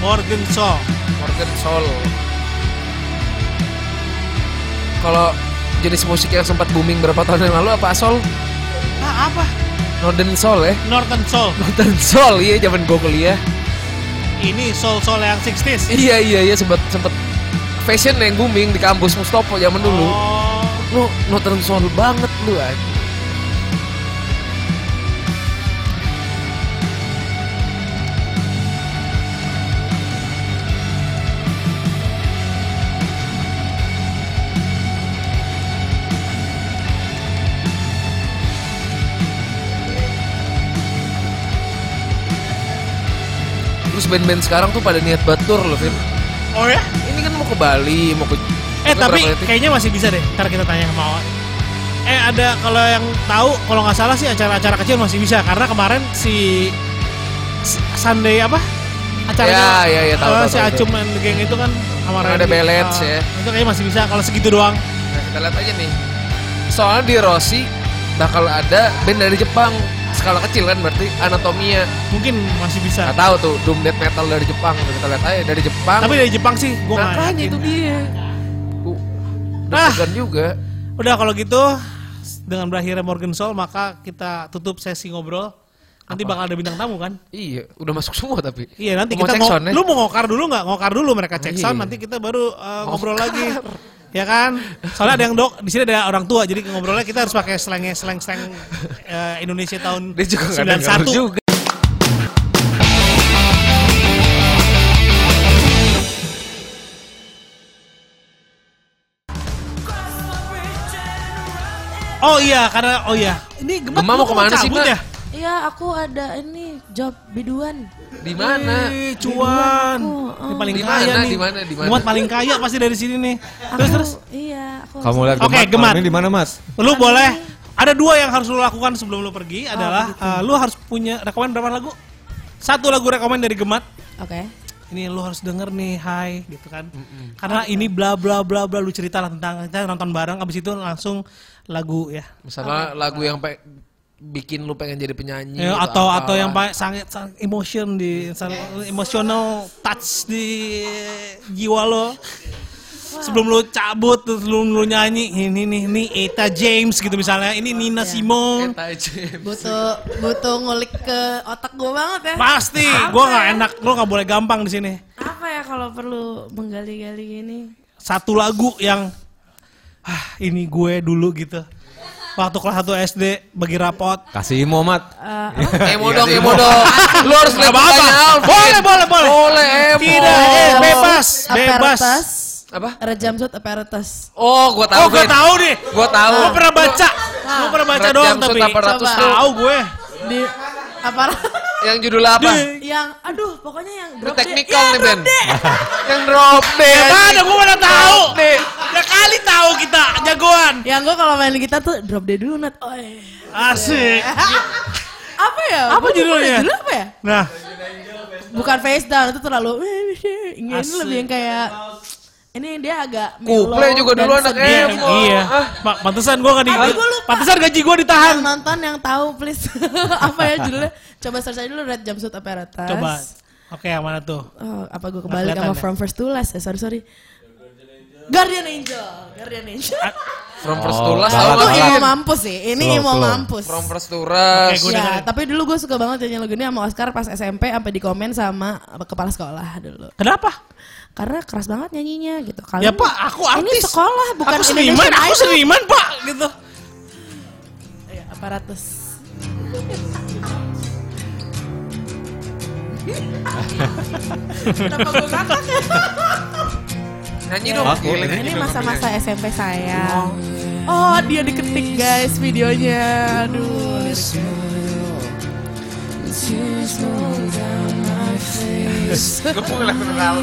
Morgan Shaw. Morgan Soul kalau jenis musik yang sempat booming berapa tahun yang lalu apa Soul Ah, apa? Northern Soul ya Northern Soul. Northern Soul iya zaman gue kuliah Ini soul soul yang 60s. iya iya iya sempat sempat fashion yang booming di kampus Mustopo zaman dulu Oh lu Northern Soul banget lu aja. Terus band-band sekarang tuh pada niat batur loh, Vin. Oh ya? Ini kan mau ke Bali, mau ke Eh tapi kayaknya masih bisa deh. Ntar kita tanya sama. Eh ada kalau yang tahu kalau nggak salah sih acara-acara kecil masih bisa karena kemarin si si- Sunday apa? Acaranya Ya, ya, ya, tahu, eh, tahu, si tahu, Acum geng itu kan sama Ada balance Eh, ya. Itu kayaknya masih bisa kalau segitu doang. Nah, kita lihat aja nih. Soalnya di Rossi bakal ada band dari Jepang. Skala kecil kan berarti anatomia. Mungkin masih bisa. Nggak tahu tuh doom death metal dari Jepang. Kita lihat aja dari Jepang. Tapi dari Jepang sih nggak makanya itu dia. Ah. juga. Udah kalau gitu dengan berakhirnya Morgan Soul maka kita tutup sesi ngobrol. Nanti bakal ada bintang tamu kan? Iya, udah masuk semua tapi. Iya nanti Mau kita mau, sound ya? lu mau ngokar dulu nggak? Ngokar dulu mereka cek sound Iya. nanti kita baru uh, ngobrol lagi. Ya kan? Soalnya ada yang dok di sini ada orang tua jadi ngobrolnya kita harus pakai slangnya slang uh, Indonesia tahun Dia juga nggak dengar 91. juga. Oh iya karena oh iya ini Gemma, Gemma mau ke mana sih, Mbak? ya? Iya, aku ada ini job biduan. Di mana? Cuan. Ini oh. paling Di kaya nih. di mana, di mana? Gemma paling kaya pasti dari sini nih. Terus Aku- terus Iya, aku. Kamu lihat Oke, Gemar. malam ini di mana Mas? lu boleh ada dua yang harus lu lakukan sebelum lu pergi adalah uh, lu harus punya rekomen berapa lagu? Satu lagu rekomen dari Gemat. Oke. Ini lu harus denger nih, hai gitu kan. Karena ini bla bla bla bla lu cerita lah tentang kita nonton bareng abis itu langsung lagu ya. Misalnya lagu yang pe- bikin lu pengen jadi penyanyi Ya, atau apa. atau yang paling sangat sangat emotion di sangat emotional touch di jiwa lo. Sebelum lu cabut terus lu, lu nyanyi ini nih nih Eta James gitu misalnya ini Nina Simone Eta James. Butuh butuh ngulik ke otak gue banget ya. pasti gua nggak enak lu nggak boleh gampang di sini Apa ya kalau perlu menggali-gali ini? satu lagu yang ah ini gue dulu gitu waktu kelas 1 SD bagi rapot Kasih Imo, Mat. Eh, apa? Emo dong, emo dong. Lu harus lihat mukanya Alvin. Boleh, boleh, boleh. Boleh, emo. Tidak, eh, bebas, bebas. Apa? Red jumpsuit apparatus. Oh, gua tahu. oh gue tahu deh Gua tahu. gue pernah baca gue pernah baca doang tapi tahu gue Di apa? Yang judulnya apa? Yang aduh pokoknya yang drop D. Technical Ya, nih, drop Ben. D. yang drop D. Mana gue mana tahu ya kali tahu kita jagoan Yang gue kalau main kita tuh drop D dulu nat. Oh, iya. asik apa ya? Apa Gua judulnya? Judulnya apa ya? nah Bukan face down itu terlalu ini lebih yang kayak ini dia agak Kuple mellow juga dulu anak sedih. iya Emo. iya Ah. Pak pantesan gue gak di Aduh, gua lupa. pantesan gaji gue ditahan Yang nonton yang tahu please apa ya judulnya? Coba search aja dulu Red Jumpsuit Apparatus. coba oke yang mana tuh Oh, apa gue Nggak kebalik sama ya? From First to Last ya? Sorry sorry. Guardian Angel, Guardian Angel. From First Oh, to Last tau Itu emo mampus sih. Ini Slow, emo slow. mampus. From First to Last. Oke, gua ya, tapi dulu gue suka banget nyanyi lagu ini sama Oscar pas SMP sampai di komen sama kepala sekolah dulu. kenapa Karena keras banget nyanyinya gitu. ya Kalian pak aku Ini artis sekolah bukan aku seniman Indonesian aku seniman pak gitu Ya, aparatus. Kenapa gue ngakak ya? Nyanyi dong. Aku ini. Ini masa-masa SMP saya. Oh, dia diketik guys videonya. Aduh. Gue mau ngeliat kenal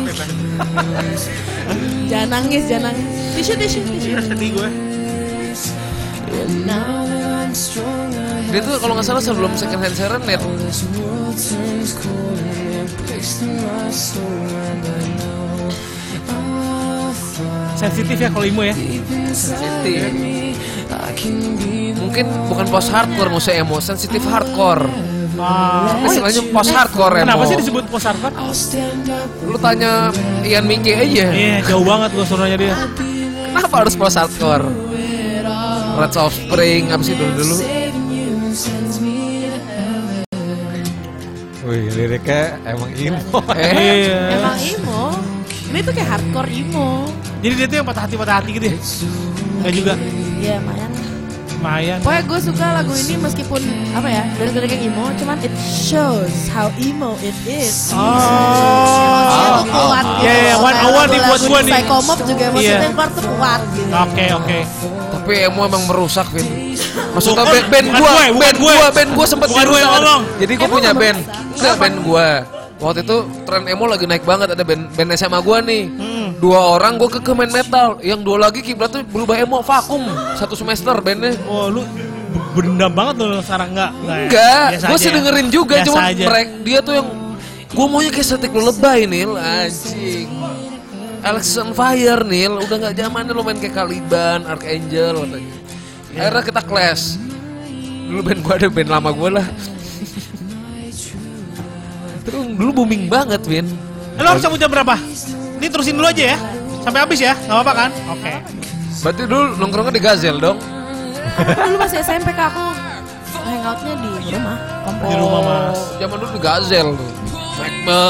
Jangan nangis, jangan nangis. Tisu, tisu, tisu. sedih gue Dia tuh kalau nggak salah sebelum second hand serenade. sensitif ya kalau imo ya Sensitif. Mungkin bukan post hardcore maksudnya emo, sensitif hardcore. Ah, Istilahnya post hardcore emo. kenapa sih disebut post hardcore Lu tanya Ian Miki aja. iya jauh banget gue suaranya dia Kenapa harus post hardcore? Red Offspring apa sih dulu-dulu? Wih, liriknya emang Imo. Eh, iya Emang emo. Ini tuh kayak hardcore emo. jadi dia tuh yang patah hati patah hati gitu ya Enggak juga Iya, lumayan. Lumayan Pokoknya gue suka lagu ini meskipun apa ya dari kayak emo, cuman it shows how emo it is. oh Emosinya tuh kuat. Iya, iya, one on one nih buat Lagu gua nih. Psychomob juga Iya. yang keluar tuh kuat gitu. oke oke tapi emo emang merusak, Vin. Maksudnya band, band gue, band gue. gua, band gua sempat Bukan gue yang ngomong. Jadi gua Emang punya nggak band. Enggak band gua. Waktu itu tren emo lagi naik banget ada band, band SMA gua nih. Hmm. Dua orang gua ke main metal, yang dua lagi kiblat tuh berubah emo vakum satu semester bandnya. Oh lu berendam banget tuh sekarang enggak? ya? Enggak, Biasa gue aja sih ya? dengerin juga, Biasa cuma aja. mereka dia tuh yang gue maunya kayak setik lu lebay Nil, anjing. Alex on Fire Nil, udah nggak zamannya lo main kayak Caliban, Archangel katanya. Akhirnya kita clash. Dulu band gue ada band lama gue lah. Terus dulu booming banget, Win. Eh, Lo harus cabut jam berapa? Ini terusin dulu aja ya. Sampai habis ya, nggak apa-apa kan? Oke. Berarti dulu nongkrongnya di Gazel dong. Dulu masih SMP kak aku hangoutnya di rumah. Kompor. Di rumah mas. Zaman dulu di Gazel tuh.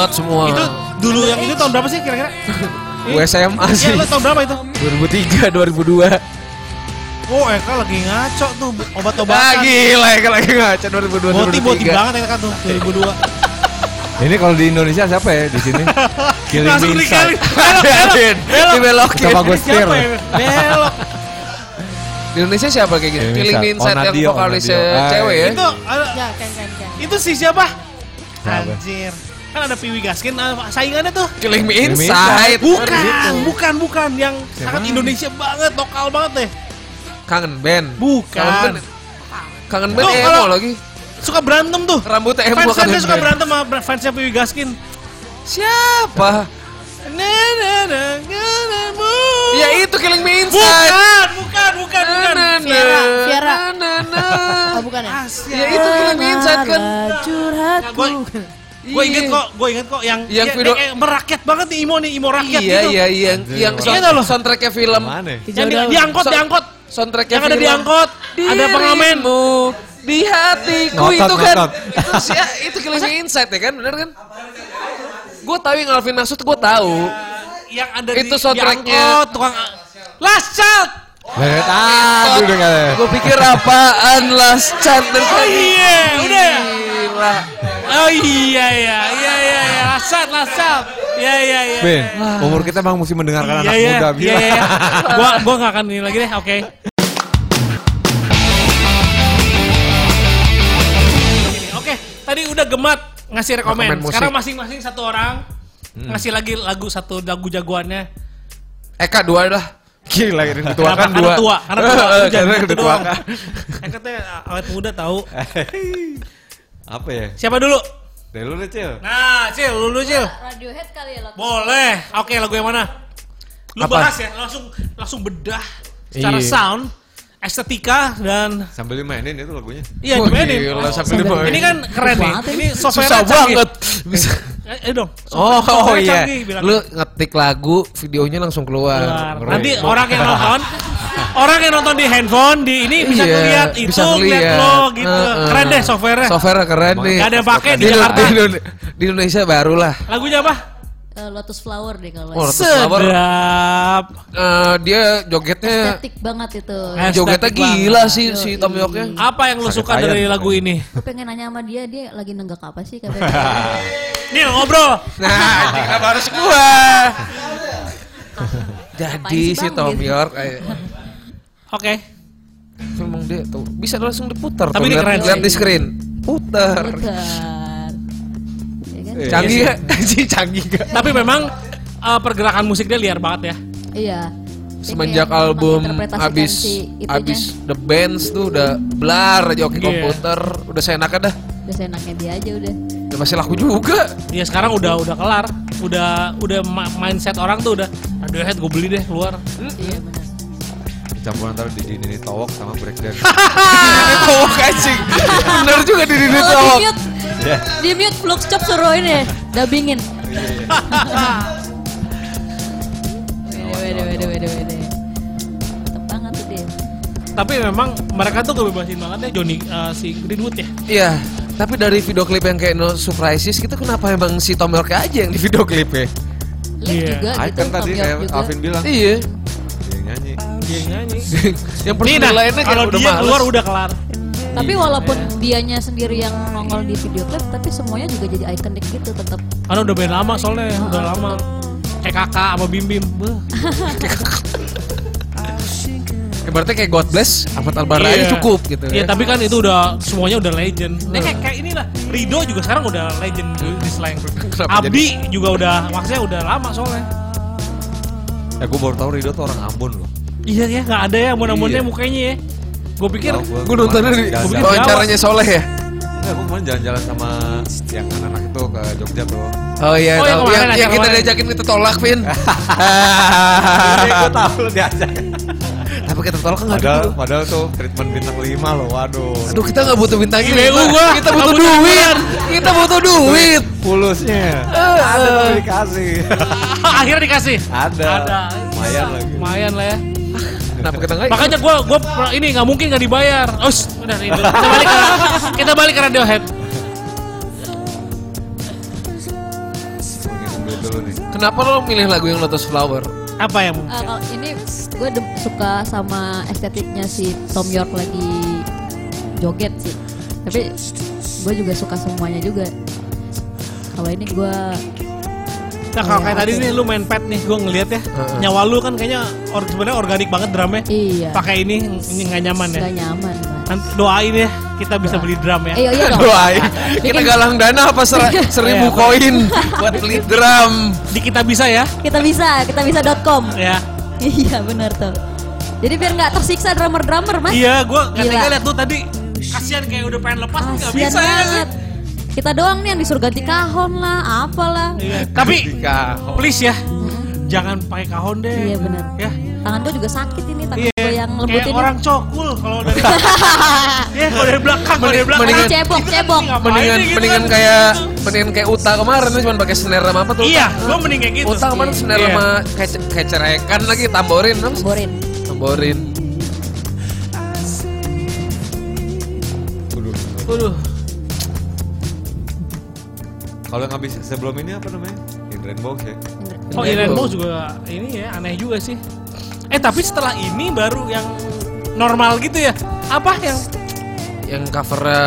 Semua. Itu dulu yang itu tahun berapa sih kira-kira? gue SMA sih. Iya, lo tahun berapa itu? 2003, 2002. Oh, Eka lagi ngaco tuh Ah obat-obatan. gila ya lagi ngaca 2002 Boti boti banget Eka tuh 2002. Ini kalau di Indonesia siapa ya di sini? Killing Langsung. Inside. Belok, belok, belok. Dibelokin. Coba gue setir. Belok. Di Indonesia siapa kayak gitu? Killing Me Inside. Yang vokalisnya. Ah, cewek ya? Itu ada, Ya kan kan kan. itu si siapa? Anjir. Kan ada Piwi Gaskin, ah, saingannya tuh. Killing Me Inside. Bukan, bukan, bukan yang sangat? Indonesia banget, lokal banget deh. Kangen band. Bukan. Kangen band. Kangen band emo lagi. Suka berantem tuh. Rambutnya emo Fans fansnya suka berantem sama fansnya Piwi Gaskin. Siapa? Ya itu Killing Me Inside. Bukan, bukan, bukan, bukan. Na, na, Viera, Viera. na, na, na. Oh bukan ya? Ya itu Killing Me Inside kan. Curhatku. Gue inget Iya. kok, gue inget kok yang Yang ya, video- kayak merakyat banget nih Imo nih, Imo rakyat Iya gitu. iya iya yang yang Iya sound- soundtracknya film. Mana? ya? Yang di, diangkot, So- diangkot. Soundtracknya Yang ada film. diangkot, ada pengamen. Dirimu di hatiku Ngotot, itu kan ngotot. itu sih ya, itu Killing Inside ya kan bener kan gue tahu yang Alvin maksud gue tahu Yang ada Itu di, soundtracknya. diangkot, tukang last child. Lihat aduh udah gue pikir apaan last chant dan Oh iya, udah ya. Oh iya iya iya iya iya last child, last child. Iya iya iya. Ben, umur kita emang mesti mendengarkan Iya anak iya muda iya bilang. iya. Gua gua nggak akan ini lagi deh. Oke, tadi udah gemat ngasih rekomen. Rekomen musik. Sekarang masing-masing satu orang ngasih lagi lagu satu lagu jagoannya. Eka dua dah gila ini Kenapa? dituakan Karena dua tua, karena tua. Jangan karena dituakan doang. Eh katanya awet muda tahu. Apa ya? Siapa dulu? Dari lu deh, Cil. Nah, Cil, lu dulu Cil. Radiohead kali ya lo. Boleh. Oke, lagu yang mana? Lu Apa? bahas ya, langsung langsung bedah secara Iya. sound, estetika dan Sambil dimainin itu lagunya. iya gimana nih? gila, sambil Sambil- dimainin. Ini kan keren nih. Ini software susah banget bisa Eh, eh dong. Oh, oh iya. Lu ngetik lagu, videonya langsung keluar. Nanti orang yang nonton orang yang nonton di handphone di ini bisa Iya, ngeliat itu, bisa ngeliat ngeliat. lo gitu. Heeh. Keren deh software-nya. Software keren nih. Gak ada yang pakai di Indo- Jakarta. Indo- di Indonesia baru lah. Lagunya apa? Eh, Lotus Flower deh kalau. Oh, Lotus Flower. Sedap. Eh, dia jogetnya Estetik banget itu. Eh, jogetnya Estetik gila banget. sih si Tom Yorknya. Apa yang lu Sakit suka ayam. dari lagu ini? Gue pengen nanya sama dia, dia lagi nenggak apa sih katanya. Nih ngobrol. Nah, anjing kenapa harus gua? Jadi si? Tom Gitu. York eh, Oke. emang dia tuh bisa langsung diputar Tapi tuh, ini lihat, keren lihat di screen. Putar. Putar. Ya kan? Eh, Canggih Iya gak? Anjing canggih gak? Tapi memang eh, pergerakan musik dia liar banget ya. Iya. Semenjak album abis si abis The Bands tuh udah blar aja oke Iya. komputer, udah saya enaknya dah. Udah seenaknya dia aja udah. Udah masih laku juga. Ya sekarang udah udah kelar. Udah udah ma- mindset orang tuh udah Radiohead gue beli deh keluar. Iya benar. Campuran antara di Dini Towok sama breakdance. Tawak anjing. Bener juga di Dini Oh, Tawak. di mute. Di mute Flux Chop suruh ini ya, dubbingin. Wede, wede, wede, wede, wede. Banget tuh dia. Tapi memang mereka tuh kebebasin banget ya Johnny eh, si Greenwood ya. Iya, tapi dari video klip yang kayak No Surprises gitu kenapa emang si Tom York aja yang di video klipnya? Link Iya. juga Ay, gitu, kan tadi kayak juga. Alvin bilang. Iya. Dia yang nyanyi. Dia nyanyi. yang Nih personil nah, lainnya kalau udah dia males. keluar udah kelar. Tapi walaupun dianya sendiri yang nongol di video klip, tapi semuanya juga jadi ikonik gitu tetap. Karena udah band lama soalnya, udah lama. Kayak kakak sama Bim Bim. Beuh. Ibaratnya kayak God Bless, Ahmad Albara Iya. aja cukup gitu Iya ya. tapi kan itu udah semuanya udah legend. Nah, kayak kayak inilah Rido juga sekarang udah legend di, di slang. Kenapa Abdi juga udah maksudnya udah lama soalnya. Ya gue baru tahu Rido tuh orang Ambon loh. Iya ya nggak ada ya ampun-ampunnya Iya. mukanya ya. Gue pikir gua. Gue nontonnya di wawancaranya Soleh ya. Enggak, gue kemarin jalan-jalan sama yang anak-anak itu ke Jogja tuh. Oh iya, Oh, yang tahu. kemarin, yang, yang yang kita diajakin kita tolak, Vin. gue tahu lu diajak. Tapi kita tolak kan nggak Padahal, gitu. padahal tuh treatment bintang 5 loh, waduh. Aduh kita nggak butuh bintang ini. Bego gua. Kita butuh duit. Kita butuh duit. Pulusnya. Eh, Ada eh. tapi dikasih. akhirnya dikasih. Ada. Ada. Lumayan lagi. Lumayan lah ya. Kenapa kita nggak? Makanya gue gua ini nggak mungkin nggak dibayar. Us, udah itu. Kita balik ke kita balik ke Radiohead. Kenapa lo milih lagu yang Lotus Flower? Apa yang Eh, kalau ini gue suka sama estetiknya si Tom York lagi joget sih. Tapi gue juga suka semuanya juga. Kalau ini gue Nah kalau kayak Iya, tadi oke. nih lu main pad nih, gue ngeliat ya Heeh. nyawa lu kan kayaknya or, sebenarnya organik banget drumnya. iya Pakai ini ini nggak nyaman ya. nggak nyaman. Mas. Nanti doain ya kita bisa beli drum ya. Eh, iya dong. Doain. Kita galang dana apa ser- seribu Iya. koin buat beli drum. Di kita bisa ya. Kita bisa, kita bisa.com. Ya. iya benar tuh. Jadi biar nggak tersiksa drummer-drummer mas. Iya, gue nggak tega liat tuh tadi. Kasihan kayak udah pengen lepas nggak bisa ya. Kita doang nih yang disuruh ganti kahon lah, apalah. Iya. Tapi Kahon. please ya, jangan pakai kahon deh. Iya benar. Ya. Tangan gue juga sakit ini, tangan Iya. gue yang Kayak lembutin. orang cokul kalau dari Iya, kalau dari belakang, kalau dari belakang. mendingan- Orang cebok, cebok. Mendingan gitu mendingan kan? kayak mendingan kayak Uta kemarin tuh cuma pakai snare sama apa tuh? Iya, gue mending kayak gitu. Uta kemarin snare Iya. sama kayak, kayak cerekan lagi tamborin dong. Borin. Tamborin. Waduh. Kalau yang habis sebelum ini apa namanya? In Rainbow ya. Oh, Iya, Rainbow juga ini ya aneh juga sih. Eh tapi setelah ini baru yang normal gitu ya? Apa yang Yang covernya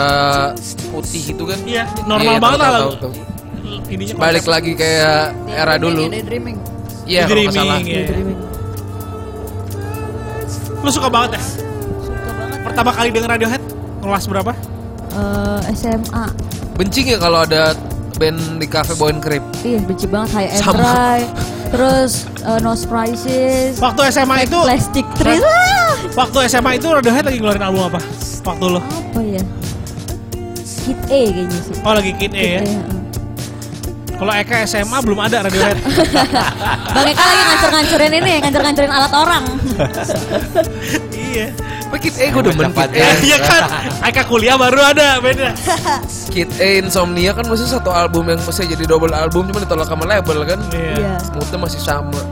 putih itu kan. iya normal Iya, banget lah. Ininya Balik lagi kayak era dulu. Iya, kalau nggak salah. Dreaming, ya. Daydreaming. Lu suka banget ya? Suka banget. Pertama kali denger Radiohead kelas berapa? Eh, SMA. Benci nggak kalau ada band di cafe bawain krip? Ih, benci banget High and Sama. Dry. Terus eh, No Surprises. Waktu SMA itu Plastic Trees. Waktu SMA itu Radiohead lagi ngeluarin album apa? Waktu lo? apa ya? Hit A kayaknya sih. Oh lagi Kid A ya. Hit A, heeh. Kalau Eka SMA belum ada Radiohead. Bang Eka lagi ngancur-ngancurin ini, ngancur-ngancurin alat orang. iya. Tapi Kid A gue demen Kid A. Eh, iya kan. Eka kuliah baru ada beda. Kid A Insomnia kan masih satu album yang masih jadi double album cuma ditolak sama label kan. Iya. Iya. Moodnya masih sama.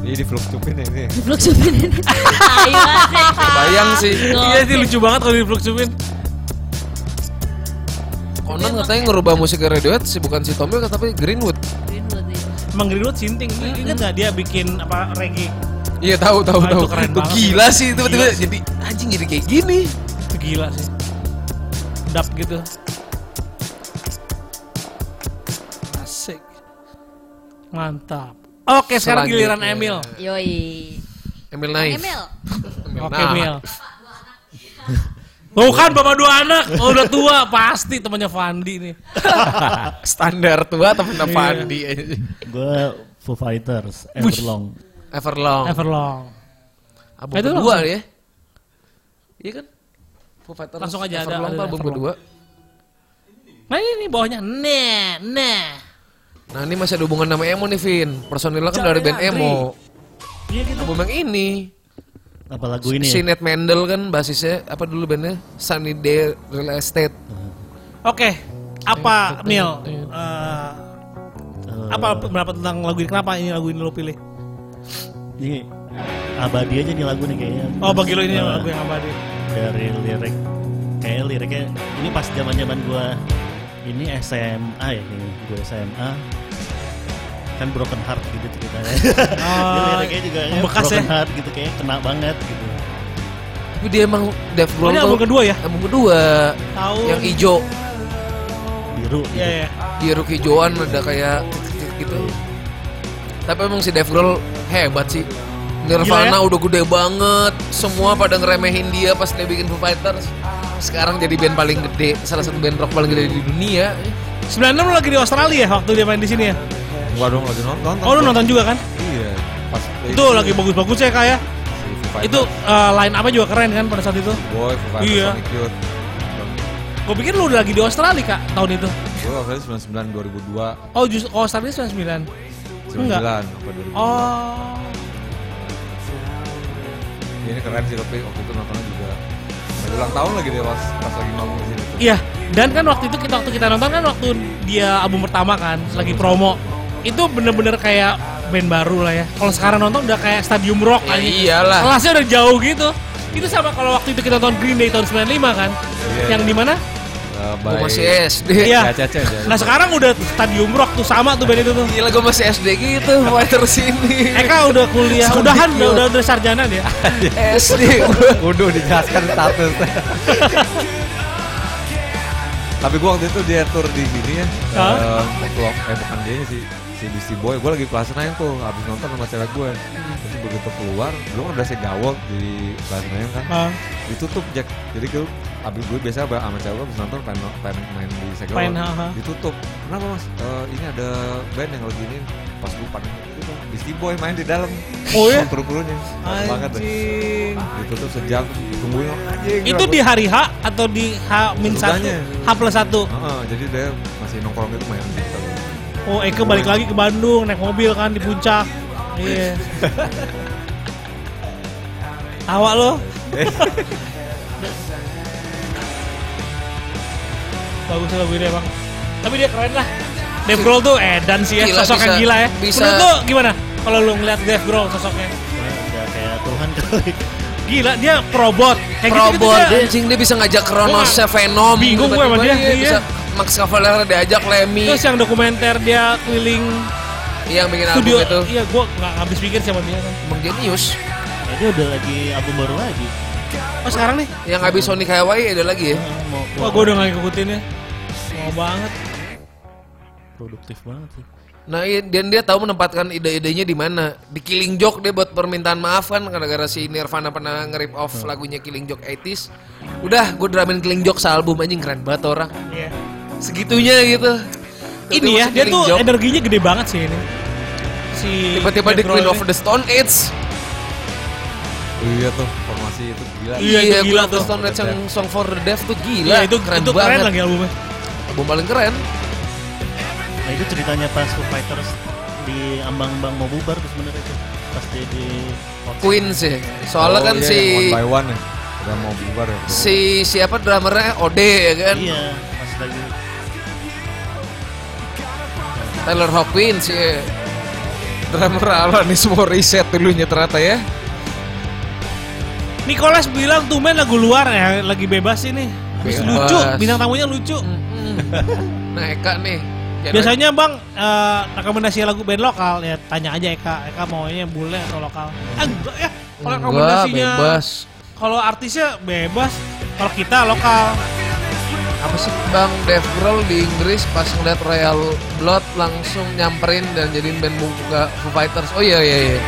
Ini di fluktukin ya ini. Fluksumin ini. Ayo asik. Bayang sih. Iya sih lucu banget kalau difluksuin. Conan katanya ngerubah musik Radiohead sih bukan si Tommy tapi Greenwood. Emang Greenwood sinting. Ingat nggak dia bikin apa reggae? Iya tahu tahu Ah, tahu. itu keren banget. gila sih tiba-tiba sih. jadi anjing jadi kayak gini. Itu gila sih. Dap gitu. Asik. Mantap. Oke, sekarang Selanjutnya. giliran Emil. Yoi. Emil Naif. Emil. Oke, Emil. Tuh kan bapak dua anak, oh, udah tua pasti temannya Fandi nih. Standar tua temen Iya. Fandi. Gue Foo Fighters, Everlong. Everlong. Everlong. Album Itu kedua langsung. ya. Iya kan? Foo Fighters. Langsung aja ada- Everlong ada tuh album Everlong. kedua. Nah ini nih bawahnya, nah, nah. Nah ini masih ada hubungan sama emo nih Vin. Personilnya kan dari band emo. Iya gitu. Album yang ini. Apa lagu ini? Si ya? Ned Mendel kan basisnya apa dulu bandnya? Sunny Day Real Estate. Oke, apa Mil? Eh, Eh, apa berapa tentang lagu ini? Kenapa ini lagu ini lo pilih? Ini abadi aja nih lagu nih kayaknya. Oh bagi lo ini Eh, lagu yang abadi. dari lirik kayak liriknya ini pas zaman zaman gue ini SMA ya ini gue SMA kan broken heart gitu ceritanya Oh, liriknya juga broken ya? heart gitu kayak kena banget gitu Tapi dia emang Oh, Grohl ini album kedua ya? album kedua Tahun. yang ijo biru Iya gitu. ya. di ruk hijauan ada kayak gitu. Tapi emang si Dave Grohl hebat sih. Nirvana Gila ya? udah gede banget, semua pada ngeremehin dia pas dia bikin Foo Fighters. Sekarang jadi band paling gede, salah satu band rock paling gede di dunia. 96 lu lagi di Australia ya waktu dia main di sini ya? Gua dong lagi nonton. Oh lu nonton juga kan? Iya. Pas Itu lagi bagus-bagus ya kak ya? Itu uh, line apa juga keren kan pada saat itu? Boy, Foo Fighters, Iya. Sonic Youth. Gue pikir lu udah lagi di Australia kak tahun itu. Gue Australia 99 2002. Oh justru oh, Australia 99. 99 Enggak. apa 2002. Oh. Ya, ini keren sih tapi waktu itu nontonnya juga ulang tahun lagi dia pas, pas lagi ngomong di sini. Iya, dan kan waktu itu kita waktu kita nonton kan waktu dia album pertama kan, lagi promo. Itu bener-bener kayak band baru lah ya. Kalau sekarang nonton udah kayak stadium rock Ya aja. iyalah. Kelasnya udah jauh gitu. Itu sama kalau waktu itu kita nonton Green Day tahun 95 kan. Iya. Yang di mana? Eh, Gue masih SD. Iya. Ya. Nah sekarang udah stadium rock tuh sama tuh band itu tuh. Gila gue masih SD gitu, Foo Fighters ini. Eka udah kuliah, udahan udah, udah, udah sarjana dia. SD gua. Udah dijelaskan status. Tapi gua waktu itu dia tour di sini ya. Hah? Eh, waktu eh bukan dia si si Beastie Boy. Gua lagi kelas Senayan tuh habis nonton sama cewek gue. Terus begitu keluar, dulu kan udah saya gawok di kelas Senayan kan. Ah, Ditutup Jack. Jadi gue abis gue biasa sama cewek gue nonton pengen, pengen main di ha. Ditutup. Kenapa mas? Eh, ini ada band yang lagi ini pas gue panik itu Beastie Boy main di dalam. Oh ya? Kru-krunya. Keren banget. Anjing. Ditutup sejam, tungguin anjing. Itu di hari H atau di H min satu? H plus satu. Jadi dia masih nongkrong itu main gitu. Oh, Eke balik lagi ke Bandung naik mobil kan di puncak. Iya. Tawa lo. Bagus lagu ini emang. Tapi dia keren lah. Dave Grohl tuh edan sih ya, Gila, sosok yang bisa- gila ya. bisa- Menurut lu gimana? Kalau lu ngeliat Dave Grohl sosoknya. Udah kayak Tuhan kali. Gila, dia probot. Kayak Probot dia. anjing dia bisa ngajak Kronosnya Venom. bingung gue sama dia, iya. Bisa Max Cavalera diajak Lemmy. Terus yang dokumenter dia keliling yang bikin album studio. itu. Iya, gua nggak habis pikir siapa dia kan. Emang jenius. Ya, dia udah lagi album baru lagi. Oh, sekarang nih? Yang habis Sonic Hawaii ada lagi ya. Ah, mau, Wah, gue udah gak ngikutin ya. Mau banget. produktif banget sih. Nah, iya, dan dia tahu menempatkan ide-idenya di mana. Di Killing Joke dia buat permintaan maaf kan gara-gara si Nirvana pernah nge-rip off lagunya Killing Joke 80s. Udah, gue dramin Killing Joke sealbum anjing keren banget orang. Iya. Segitunya gitu. Ini ya, dia Killing tuh Joke. energinya gede banget sih ini. Si tiba-tiba di Queen of the Stone Age. Oh iya tuh, formasi itu gila. Iya, itu Iya, gila of the tuh. Stone Age yang Song for the Deaf tuh gila. Iya, itu keren itu banget. keren lagi albumnya. Album paling keren. Nah itu ceritanya pas Foo Fighters di ambang-ambang mau bubar tuh sebenarnya itu. Pas dia di Queen sih. Soalnya Oh, kan iya, si one by one ya. Udah mau bubar ya. si siapa drummernya Ode ya kan. Iya, pas lagi Taylor Hawkins ya. Drummer Alanis Morissette dulunya ternyata ya. Nicholas bilang tuh main lagu luar ya, lagi bebas ini. Bebas. lucu, bintang tamunya lucu. Nah Eka nih. Biasanya bang eh, rekomendasi lagu band lokal ya tanya aja Eka, Eka maunya bule atau lokal? Ah, enggak ya, kalau rekomendasinya bebas. kalau artisnya bebas, kalau kita lokal. Apa sih Bang Dave Grohl di Inggris pas ngeliat Royal Blood langsung nyamperin dan jadiin band buka Foo Fighters. Oh iya iya iya.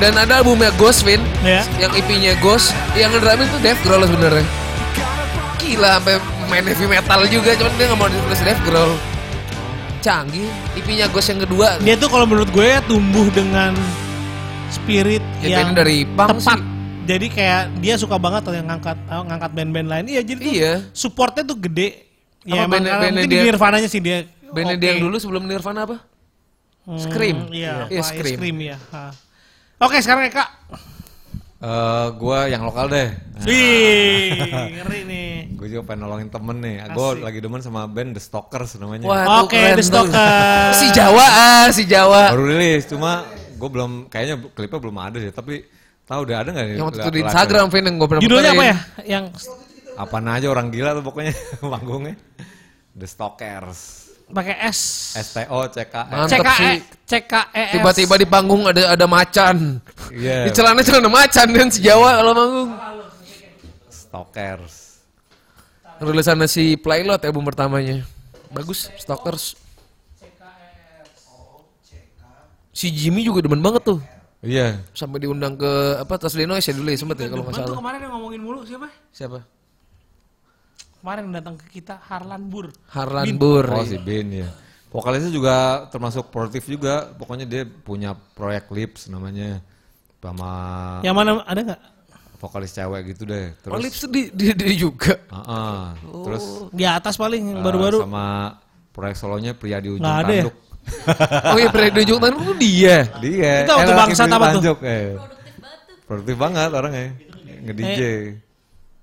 Dan ada albumnya Ghost Vin, Ya. yang EP-nya Ghost, yang ngedrumin tuh Dave Grohl sebenarnya. Gila sampai main heavy metal juga, cuman dia nggak mau ditulis Dave Grohl. Canggih, EP-nya Ghost yang kedua. Dia tuh kalau menurut gue ya tumbuh dengan spirit Ya, yang dari punk tepat. sih. Jadi kayak dia suka banget yang ngangkat eh, ngangkat band-band lain. Iya, jadi tuh Iya. supportnya tuh gede. Ya, emang bandnya mungkin di dia- Nirvananya sih dia. Bandnya oke. dia yang dulu sebelum Nirvana apa? Hmm, Scream. Iya, Iya, apa, Scream. Scream ya. Ha. Oke, sekarang Eka. Eh, gua yang lokal deh. Wih, ngeri nih. Gue juga pengen nolongin temen nih. Gue lagi demen sama band The Stalkers namanya. Wah, Oke, keren The. Stalkers. Si Jawa ah, si Jawa. Baru rilis, cuma gue belum kayaknya klipnya belum ada sih. Tapi tahu udah ada nggak nih? Yang waktu itu di Instagram, Vin, yang gue pernah Judulnya apa ya? Yang Apaan aja orang gila tuh pokoknya panggungnya. The Stalkers. Pakai S. S T O C K CKE, sih. CKES. Tiba-tiba di panggung ada ada macan. Iya. Di celana celana macan dan si Jawa kalau manggung. Stalkers. Rilisannya si Playlot album pertamanya. Bagus, Stalkers. Si Jimmy juga demen banget tuh. Iya. Sampai diundang ke apa Tas Denois ya dulu ya sempet ya kalau nggak salah. kemarin yang ngomongin mulu siapa? Siapa? Kemarin datang ke kita Harlan Bur. Harlan Bur. Oh si Bin ya. Vokalisnya juga termasuk produktif juga. Pokoknya dia punya proyek Lips namanya. Sama Yang mana ada nggak? vokalis cewek gitu deh. Oh, Terus Lips tuh di, di, di juga. Ah, ah. terus Di atas paling yang eh, baru-baru. sama proyek solonya pria di ujung ya? tanduk. Oh iya pernah di ujung tanduk tuh dia. Dia. Itu waktu di apa tuh? Eh. Produktif banget orangnya. Nge-DJ.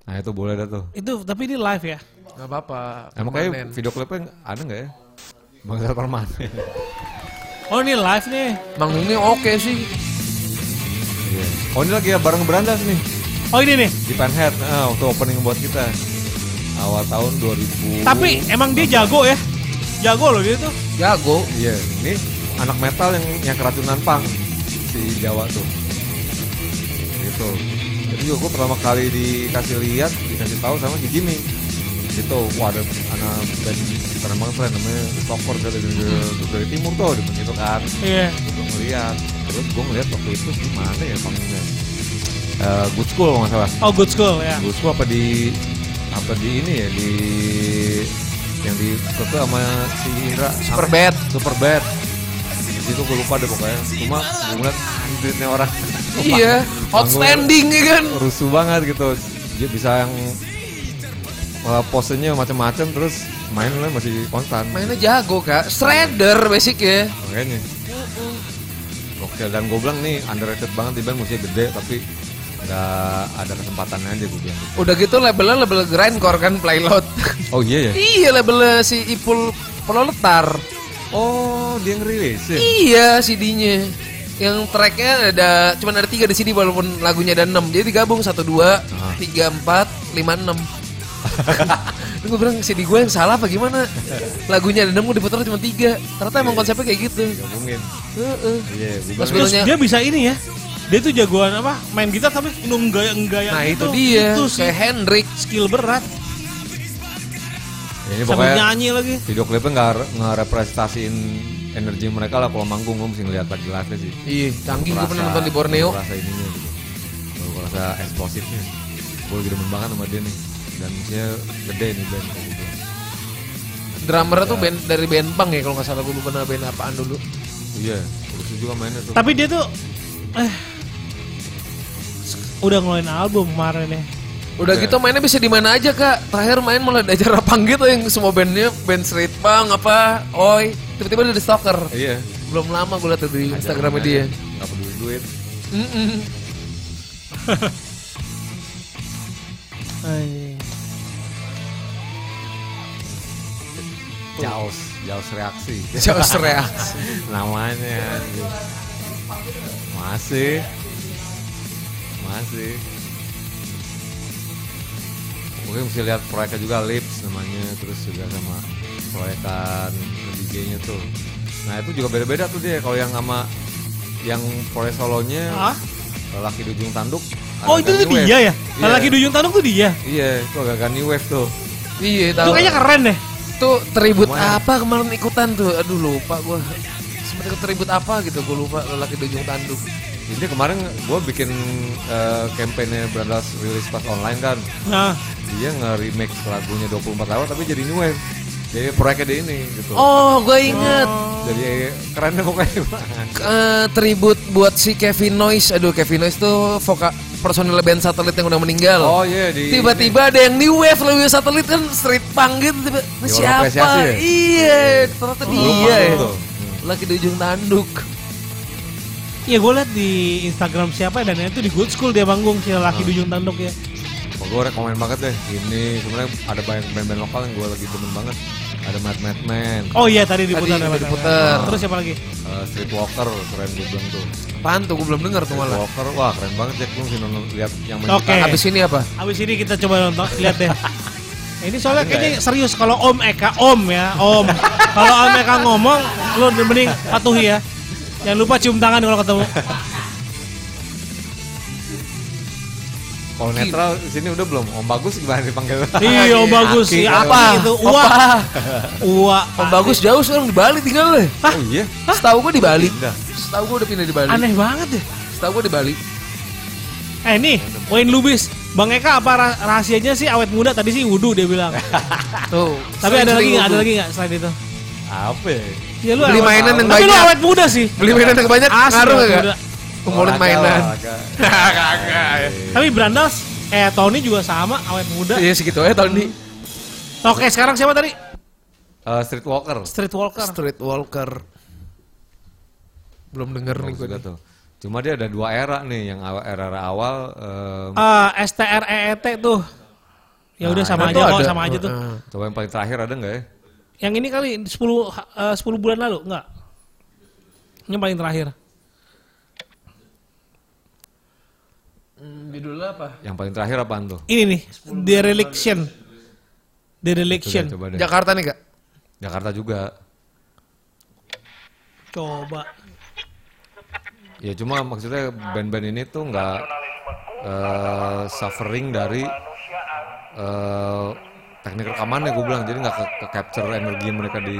Nah itu boleh dah tuh. Itu tapi ini live ya. Gak apa-apa. Emang kayak video klipnya ada nggak ya? Bangsa permanen. Oh ini live nih. Manggungnya oke sih. Iya. Oh ini lagi ya bareng berandas nih. Oh ini nih. Di Penhead, nah, waktu opening buat kita. Awal tahun 2000. Tapi emang dia jago ya. Jago loh dia tuh. Jago. Iya, ini anak metal yang yang keracunan pang si Jawa tuh. Gitu. Jadi juga gue pertama kali dikasih lihat, dikasih tahu sama si Jimmy. Gitu, wah ada anak band keren banget keren namanya Tokor dari, dari, dari timur tuh, gitu kan. Iya. Gue ngeliat, terus gue ngeliat waktu itu di mana ya panggungnya. Eh, good School kalau nggak salah. Oh good school ya. Good School apa di apa di ini ya di yang di itu sama si Indra Super bad. super bad di situ gue lupa deh pokoknya cuma gue ngeliat duitnya orang Iya. Outstanding ya kan. rusuh banget gitu dia bisa yang uh, posenya macam-macam terus main lah masih konstan Mainnya jago kak. Shredder basic ya. makanya oke dan gue bilang nih underrated banget di band musiknya gede tapi nggak ada kesempatannya aja gue bilang Udah gitu labelnya label grindcore kan playload. oh iya ya iya labelnya si Ipul Peloletar. oh dia ngerilis ya Iya CD-nya. Yang tracknya ada cuman ada tiga di sini walaupun lagunya ada enam. Jadi digabung satu dua tiga empat lima enam. gue bilang CD gue yang salah apa gimana? Lagunya ada enam gue diputar cuma tiga. Ternyata emang konsepnya kayak gitu. gabungin Heeh. iya Terus dia bisa ini ya. Dia tuh jagoan apa? Main gitar tapi nggak gaya Nah itu dia. Itu sih Kayak Hendrik. skill berat. ya, ini Sambil pokoknya nyanyi lagi. video klipnya nggak ngerepresentasiin energi mereka lah kalau manggung gue mesti ngeliat lagi live sih Iya, canggih gue pernah nonton di Borneo. Rasa ininya gitu. Baru kerasa eksplosifnya. Gue lagi demen banget sama dia nih. Dan dia gede nih band kayak gitu. Drummernya tuh band dari band punk ya kalau nggak salah gue lupa nama band apaan dulu. Iya, terus juga mainnya tuh. Tapi dia tuh eh udah ngeluarin album kemarin ya. Udah Oke. gitu mainnya bisa di mana aja kak. Terakhir main malah di acara punk gitu yang semua bandnya band street punk apa, oi. Tiba-tiba dia di stalker. iya. Belum lama gue liat di Instagramnya dia. Nggak peduli duit. Jaus, Jaus reaksi. Jaus reaksi. Namanya. Masih. Masih. Mungkin mesti lihat proyeknya juga Lips namanya terus juga sama proyekan DJ-nya tuh. Nah itu juga beda-beda tuh dia kalau yang sama yang proyek solonya Hah? laki di ujung tanduk. Oh itu tuh wave. dia ya? Iya. Lagi di ujung tanduk tuh dia. Iya itu agak new wave tuh. Iya Itu kayaknya keren deh. Tuh tribut Lumayan. apa kemarin ikutan tuh? Aduh lupa gue. Sempet ikut tribut apa gitu gue lupa lelaki di ujung tanduk. Jadi kemarin gue bikin eh, campaign-nya Brandas rilis pas online kan. Nah, Dia nge-remake lagunya 24 hour tapi jadi new wave. Jadi proyeknya dia ini gitu. Oh gue inget. Jadi keren deh pokoknya. Eh, tribut buat si Kevin Noise. Aduh Kevin Noise tuh voka personil band satelit yang udah meninggal. oh iya di Tiba-tiba ada yang new wave lagu satelit kan street punk gitu tiba Di Warna siapa? Ya? Iya, ternyata Lupa dia ya. Lagi di ujung tanduk. Iya gue liat di Instagram siapa dan itu di Good School dia manggung si laki di ujung tanduk ya. Oh, gue rekomen banget deh. Ini sebenarnya ada banyak band-band lokal yang gue lagi demen banget. Ada Mad Mad Man, Oh iya tadi diputar. Tadi ya, diputar. Terus siapa lagi? eh, Streetwalker, keren gue bilang tuh. Apaan tuh? Gue belum denger tuh malah. Streetwalker, wah keren banget Jack. Lu mesti nonton lihat yang main Oke. gitar. Abis ini apa? Abis ini kita coba nonton, lihat deh. Ini soalnya Ada kayaknya serius kalau Om Eka, Om ya, Om. kalau Om Eka ngomong, lu mending patuhi ya. Jangan lupa cium tangan kalau ketemu. Kalau netral di sini udah belum? Om Bagus gimana dipanggil? Iya, Om bagus. Aki, apa itu? Uwa. Uwa. Om Bagus jauh sekarang di Bali tinggal deh. Oh iya? Setahu gue di Bali. Setahu gue udah pindah di Bali. Aneh banget deh. Setahu gue di Bali. Eh nih, Wayne Lubis. Bang Eka apa ra- rahasianya sih awet muda? Tadi sih wudhu dia bilang. Tuh. Tapi ada lagi nggak? Ada gua- lagi nggak selain itu? Apa ya? Ya lu Beli mainan yang Tapi lu banyak. awet muda sih. Beli mainan yang banyak Asli ngaruh awet gak? muda. Kumpulin Olahraga, mainan. Kagak. ya. Tapi Brandas, eh Tony juga sama awet muda. Iya segitu aja tahun ini. Oke, sekarang siapa tadi? Eh, streetwalker. Streetwalker. Street Walker. Belum denger nih gue. juga tuh. Cuma dia ada dua era nih, yang era-era awal em, Ah, STREET E tuh. Ya udah Nah, sama aja kok sama aja tuh. Coba yang paling terakhir ada nggak ya? Yang ini kali 10 eh, 10 bulan lalu enggak? Yang paling terakhir. Hmm, judulnya apa? Yang paling terakhir apaan tuh? Ini nih, Dereliction. Dereliction. Coba, coba deh. Jakarta nih kak. Jakarta juga. Coba. Ya cuma maksudnya band-band ini tuh nggak eh, suffering dari eh, teknik rekamannya gue bilang jadi nggak ke, ke capture energi mereka di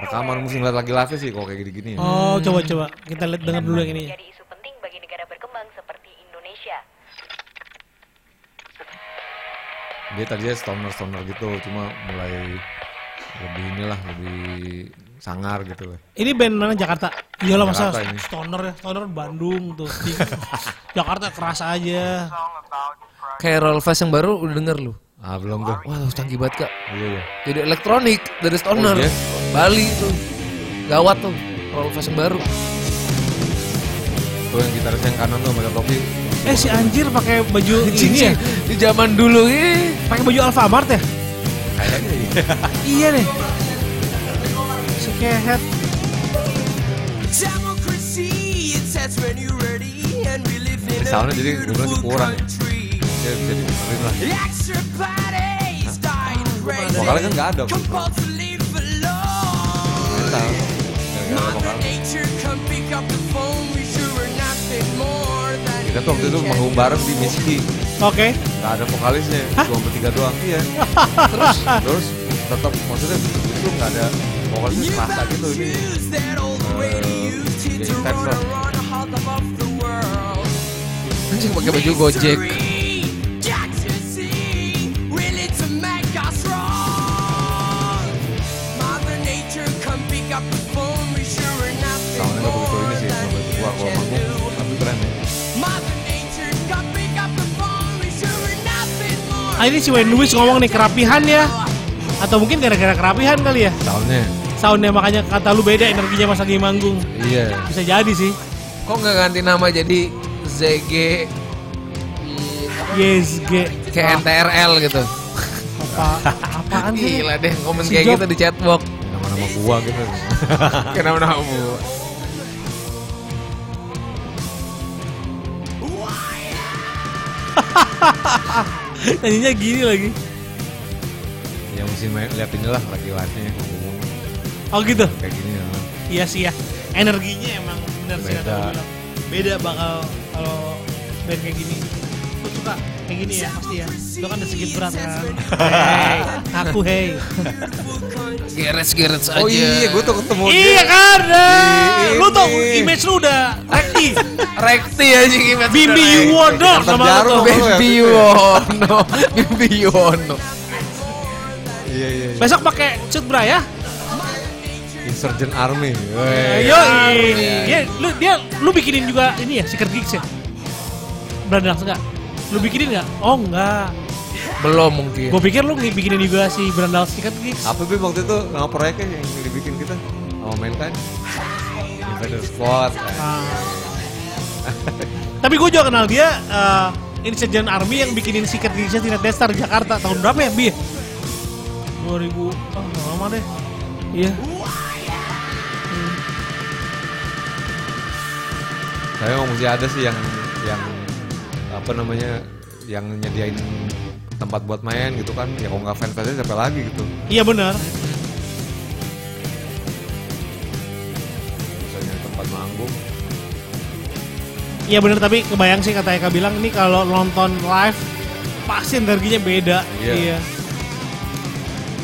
rekaman mesti ngeliat lagi live sih kalau kayak gini-gini ya. Oh, coba coba. Kita lihat dengar dulu yang ini. menjadi isu penting bagi negara berkembang seperti Indonesia. Dia tadinya stoner-stoner gitu cuma mulai lebih inilah lebih sangar gitu lah. Ini band mana Jakarta? Iyalah masa Jakarta ini. stoner ya, stoner Bandung tuh. Jakarta keras aja. Kayak Roll Fest yang baru udah denger lu. Ah belum tuh. Wah lu canggih banget kak. Iya iya. Jadi elektronik dari Stoner. Oh, iya? Bali tuh. Gawat tuh. Roll Fest yang baru. Tuh yang gitaris yang kanan tuh pakai topi. Eh si anjir pakai baju ini ya? Di zaman dulu ini. Pakai baju Alfamart ya? Kayaknya iya. Iya deh. Si kehet. Soundnya jadi gue bilang sih kurang ya. Dia bisa lah. Vokalnya kan nggak ada. Metal. Kita tuh waktu itu manggung bareng di Miski. Oke. Gak ada vokalisnya, cuma bertiga doang. Iya. terus terus tetap maksudnya itu nggak ada vokalisnya kerasa gitu ini. Ya intens lah. Anjing pakai baju Gojek. Ah ini si Wayne Lewis ngomong nih kerapihan ya. Atau mungkin gara-gara kerapihan kali ya. Soundnya, Soundnya makanya kata lu beda energinya pas lagi manggung. iya. Bisa jadi sih. Kok nggak ganti nama jadi ZG Yes, G. kayak NTRL gitu. Apa apaan sih? Gila deh komen Si kayak Job. gitu di chatbox. Nama-nama gua gitu. Kayak nama-nama bu. Nyanyinya gini lagi. ya mesti lihat inilah lagi ngomong Oh gitu. kayak gini ya. Iya sih ya. Energinya emang benar sih kata Beda. bakal kalau band kayak gini. Lu suka kayak gini ya pasti ya. Lu kan udah sedikit berat kan. Hey, aku hey. Gerets gerets aja. Oh iya, gua tuh ketemu Iya dia. kan. Di Lu tuh image lu udah rekti. Rekti aja gimana? Bimbi Yuwono sama lu tuh. Jarum sama lu. Bimbi Yuwono. Bimbi Yuwono. Iya iya. iya. Besok pakai cut bra ya. Insurgent Army. Wey. Ayo, dia lu dia lu bikinin juga ini ya secret gigs ya. Brandax enggak? Lu bikinin enggak? Oh enggak. Belum mungkin. Gue pikir lu bikinin juga si Brandax secret gigs. Apa Bim waktu itu nama proyeknya yang dibikin kita sama Mankind? Invader Squad. Ah. Tapi gue juga kenal dia eh Insurgent Army yang bikinin secret gigsnya Tina Destar Jakarta tahun berapa ya, Bi? 2000 oh lama deh. Iya. Saya mau mesti ada sih yang yang apa namanya yang nyediain tempat buat main gitu kan. Ya kalau nggak fanfest siapa lagi gitu. Iya benar. Misalnya tempat manggung. Iya benar tapi kebayang sih kata Eka bilang ini kalau nonton live pasti energinya beda. Iya. iya.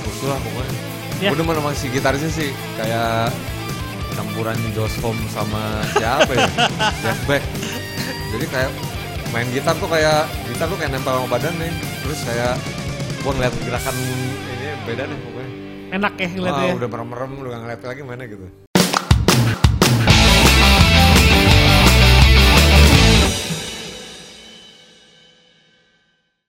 Terus lah pokoknya. Ya. Gue demen sama si gitarisnya sih kayak campuran Josh Homme sama siapa ya? Jeff Beck. jadi kayak main gitar tuh kayak gitar tuh kayak nempel sama badan nih. Terus kayak gua ngeliat gerakan ini beda deh pokoknya. Enak ya ngeliatnya. udah merem-merem udah gak ngeliat lagi mana gitu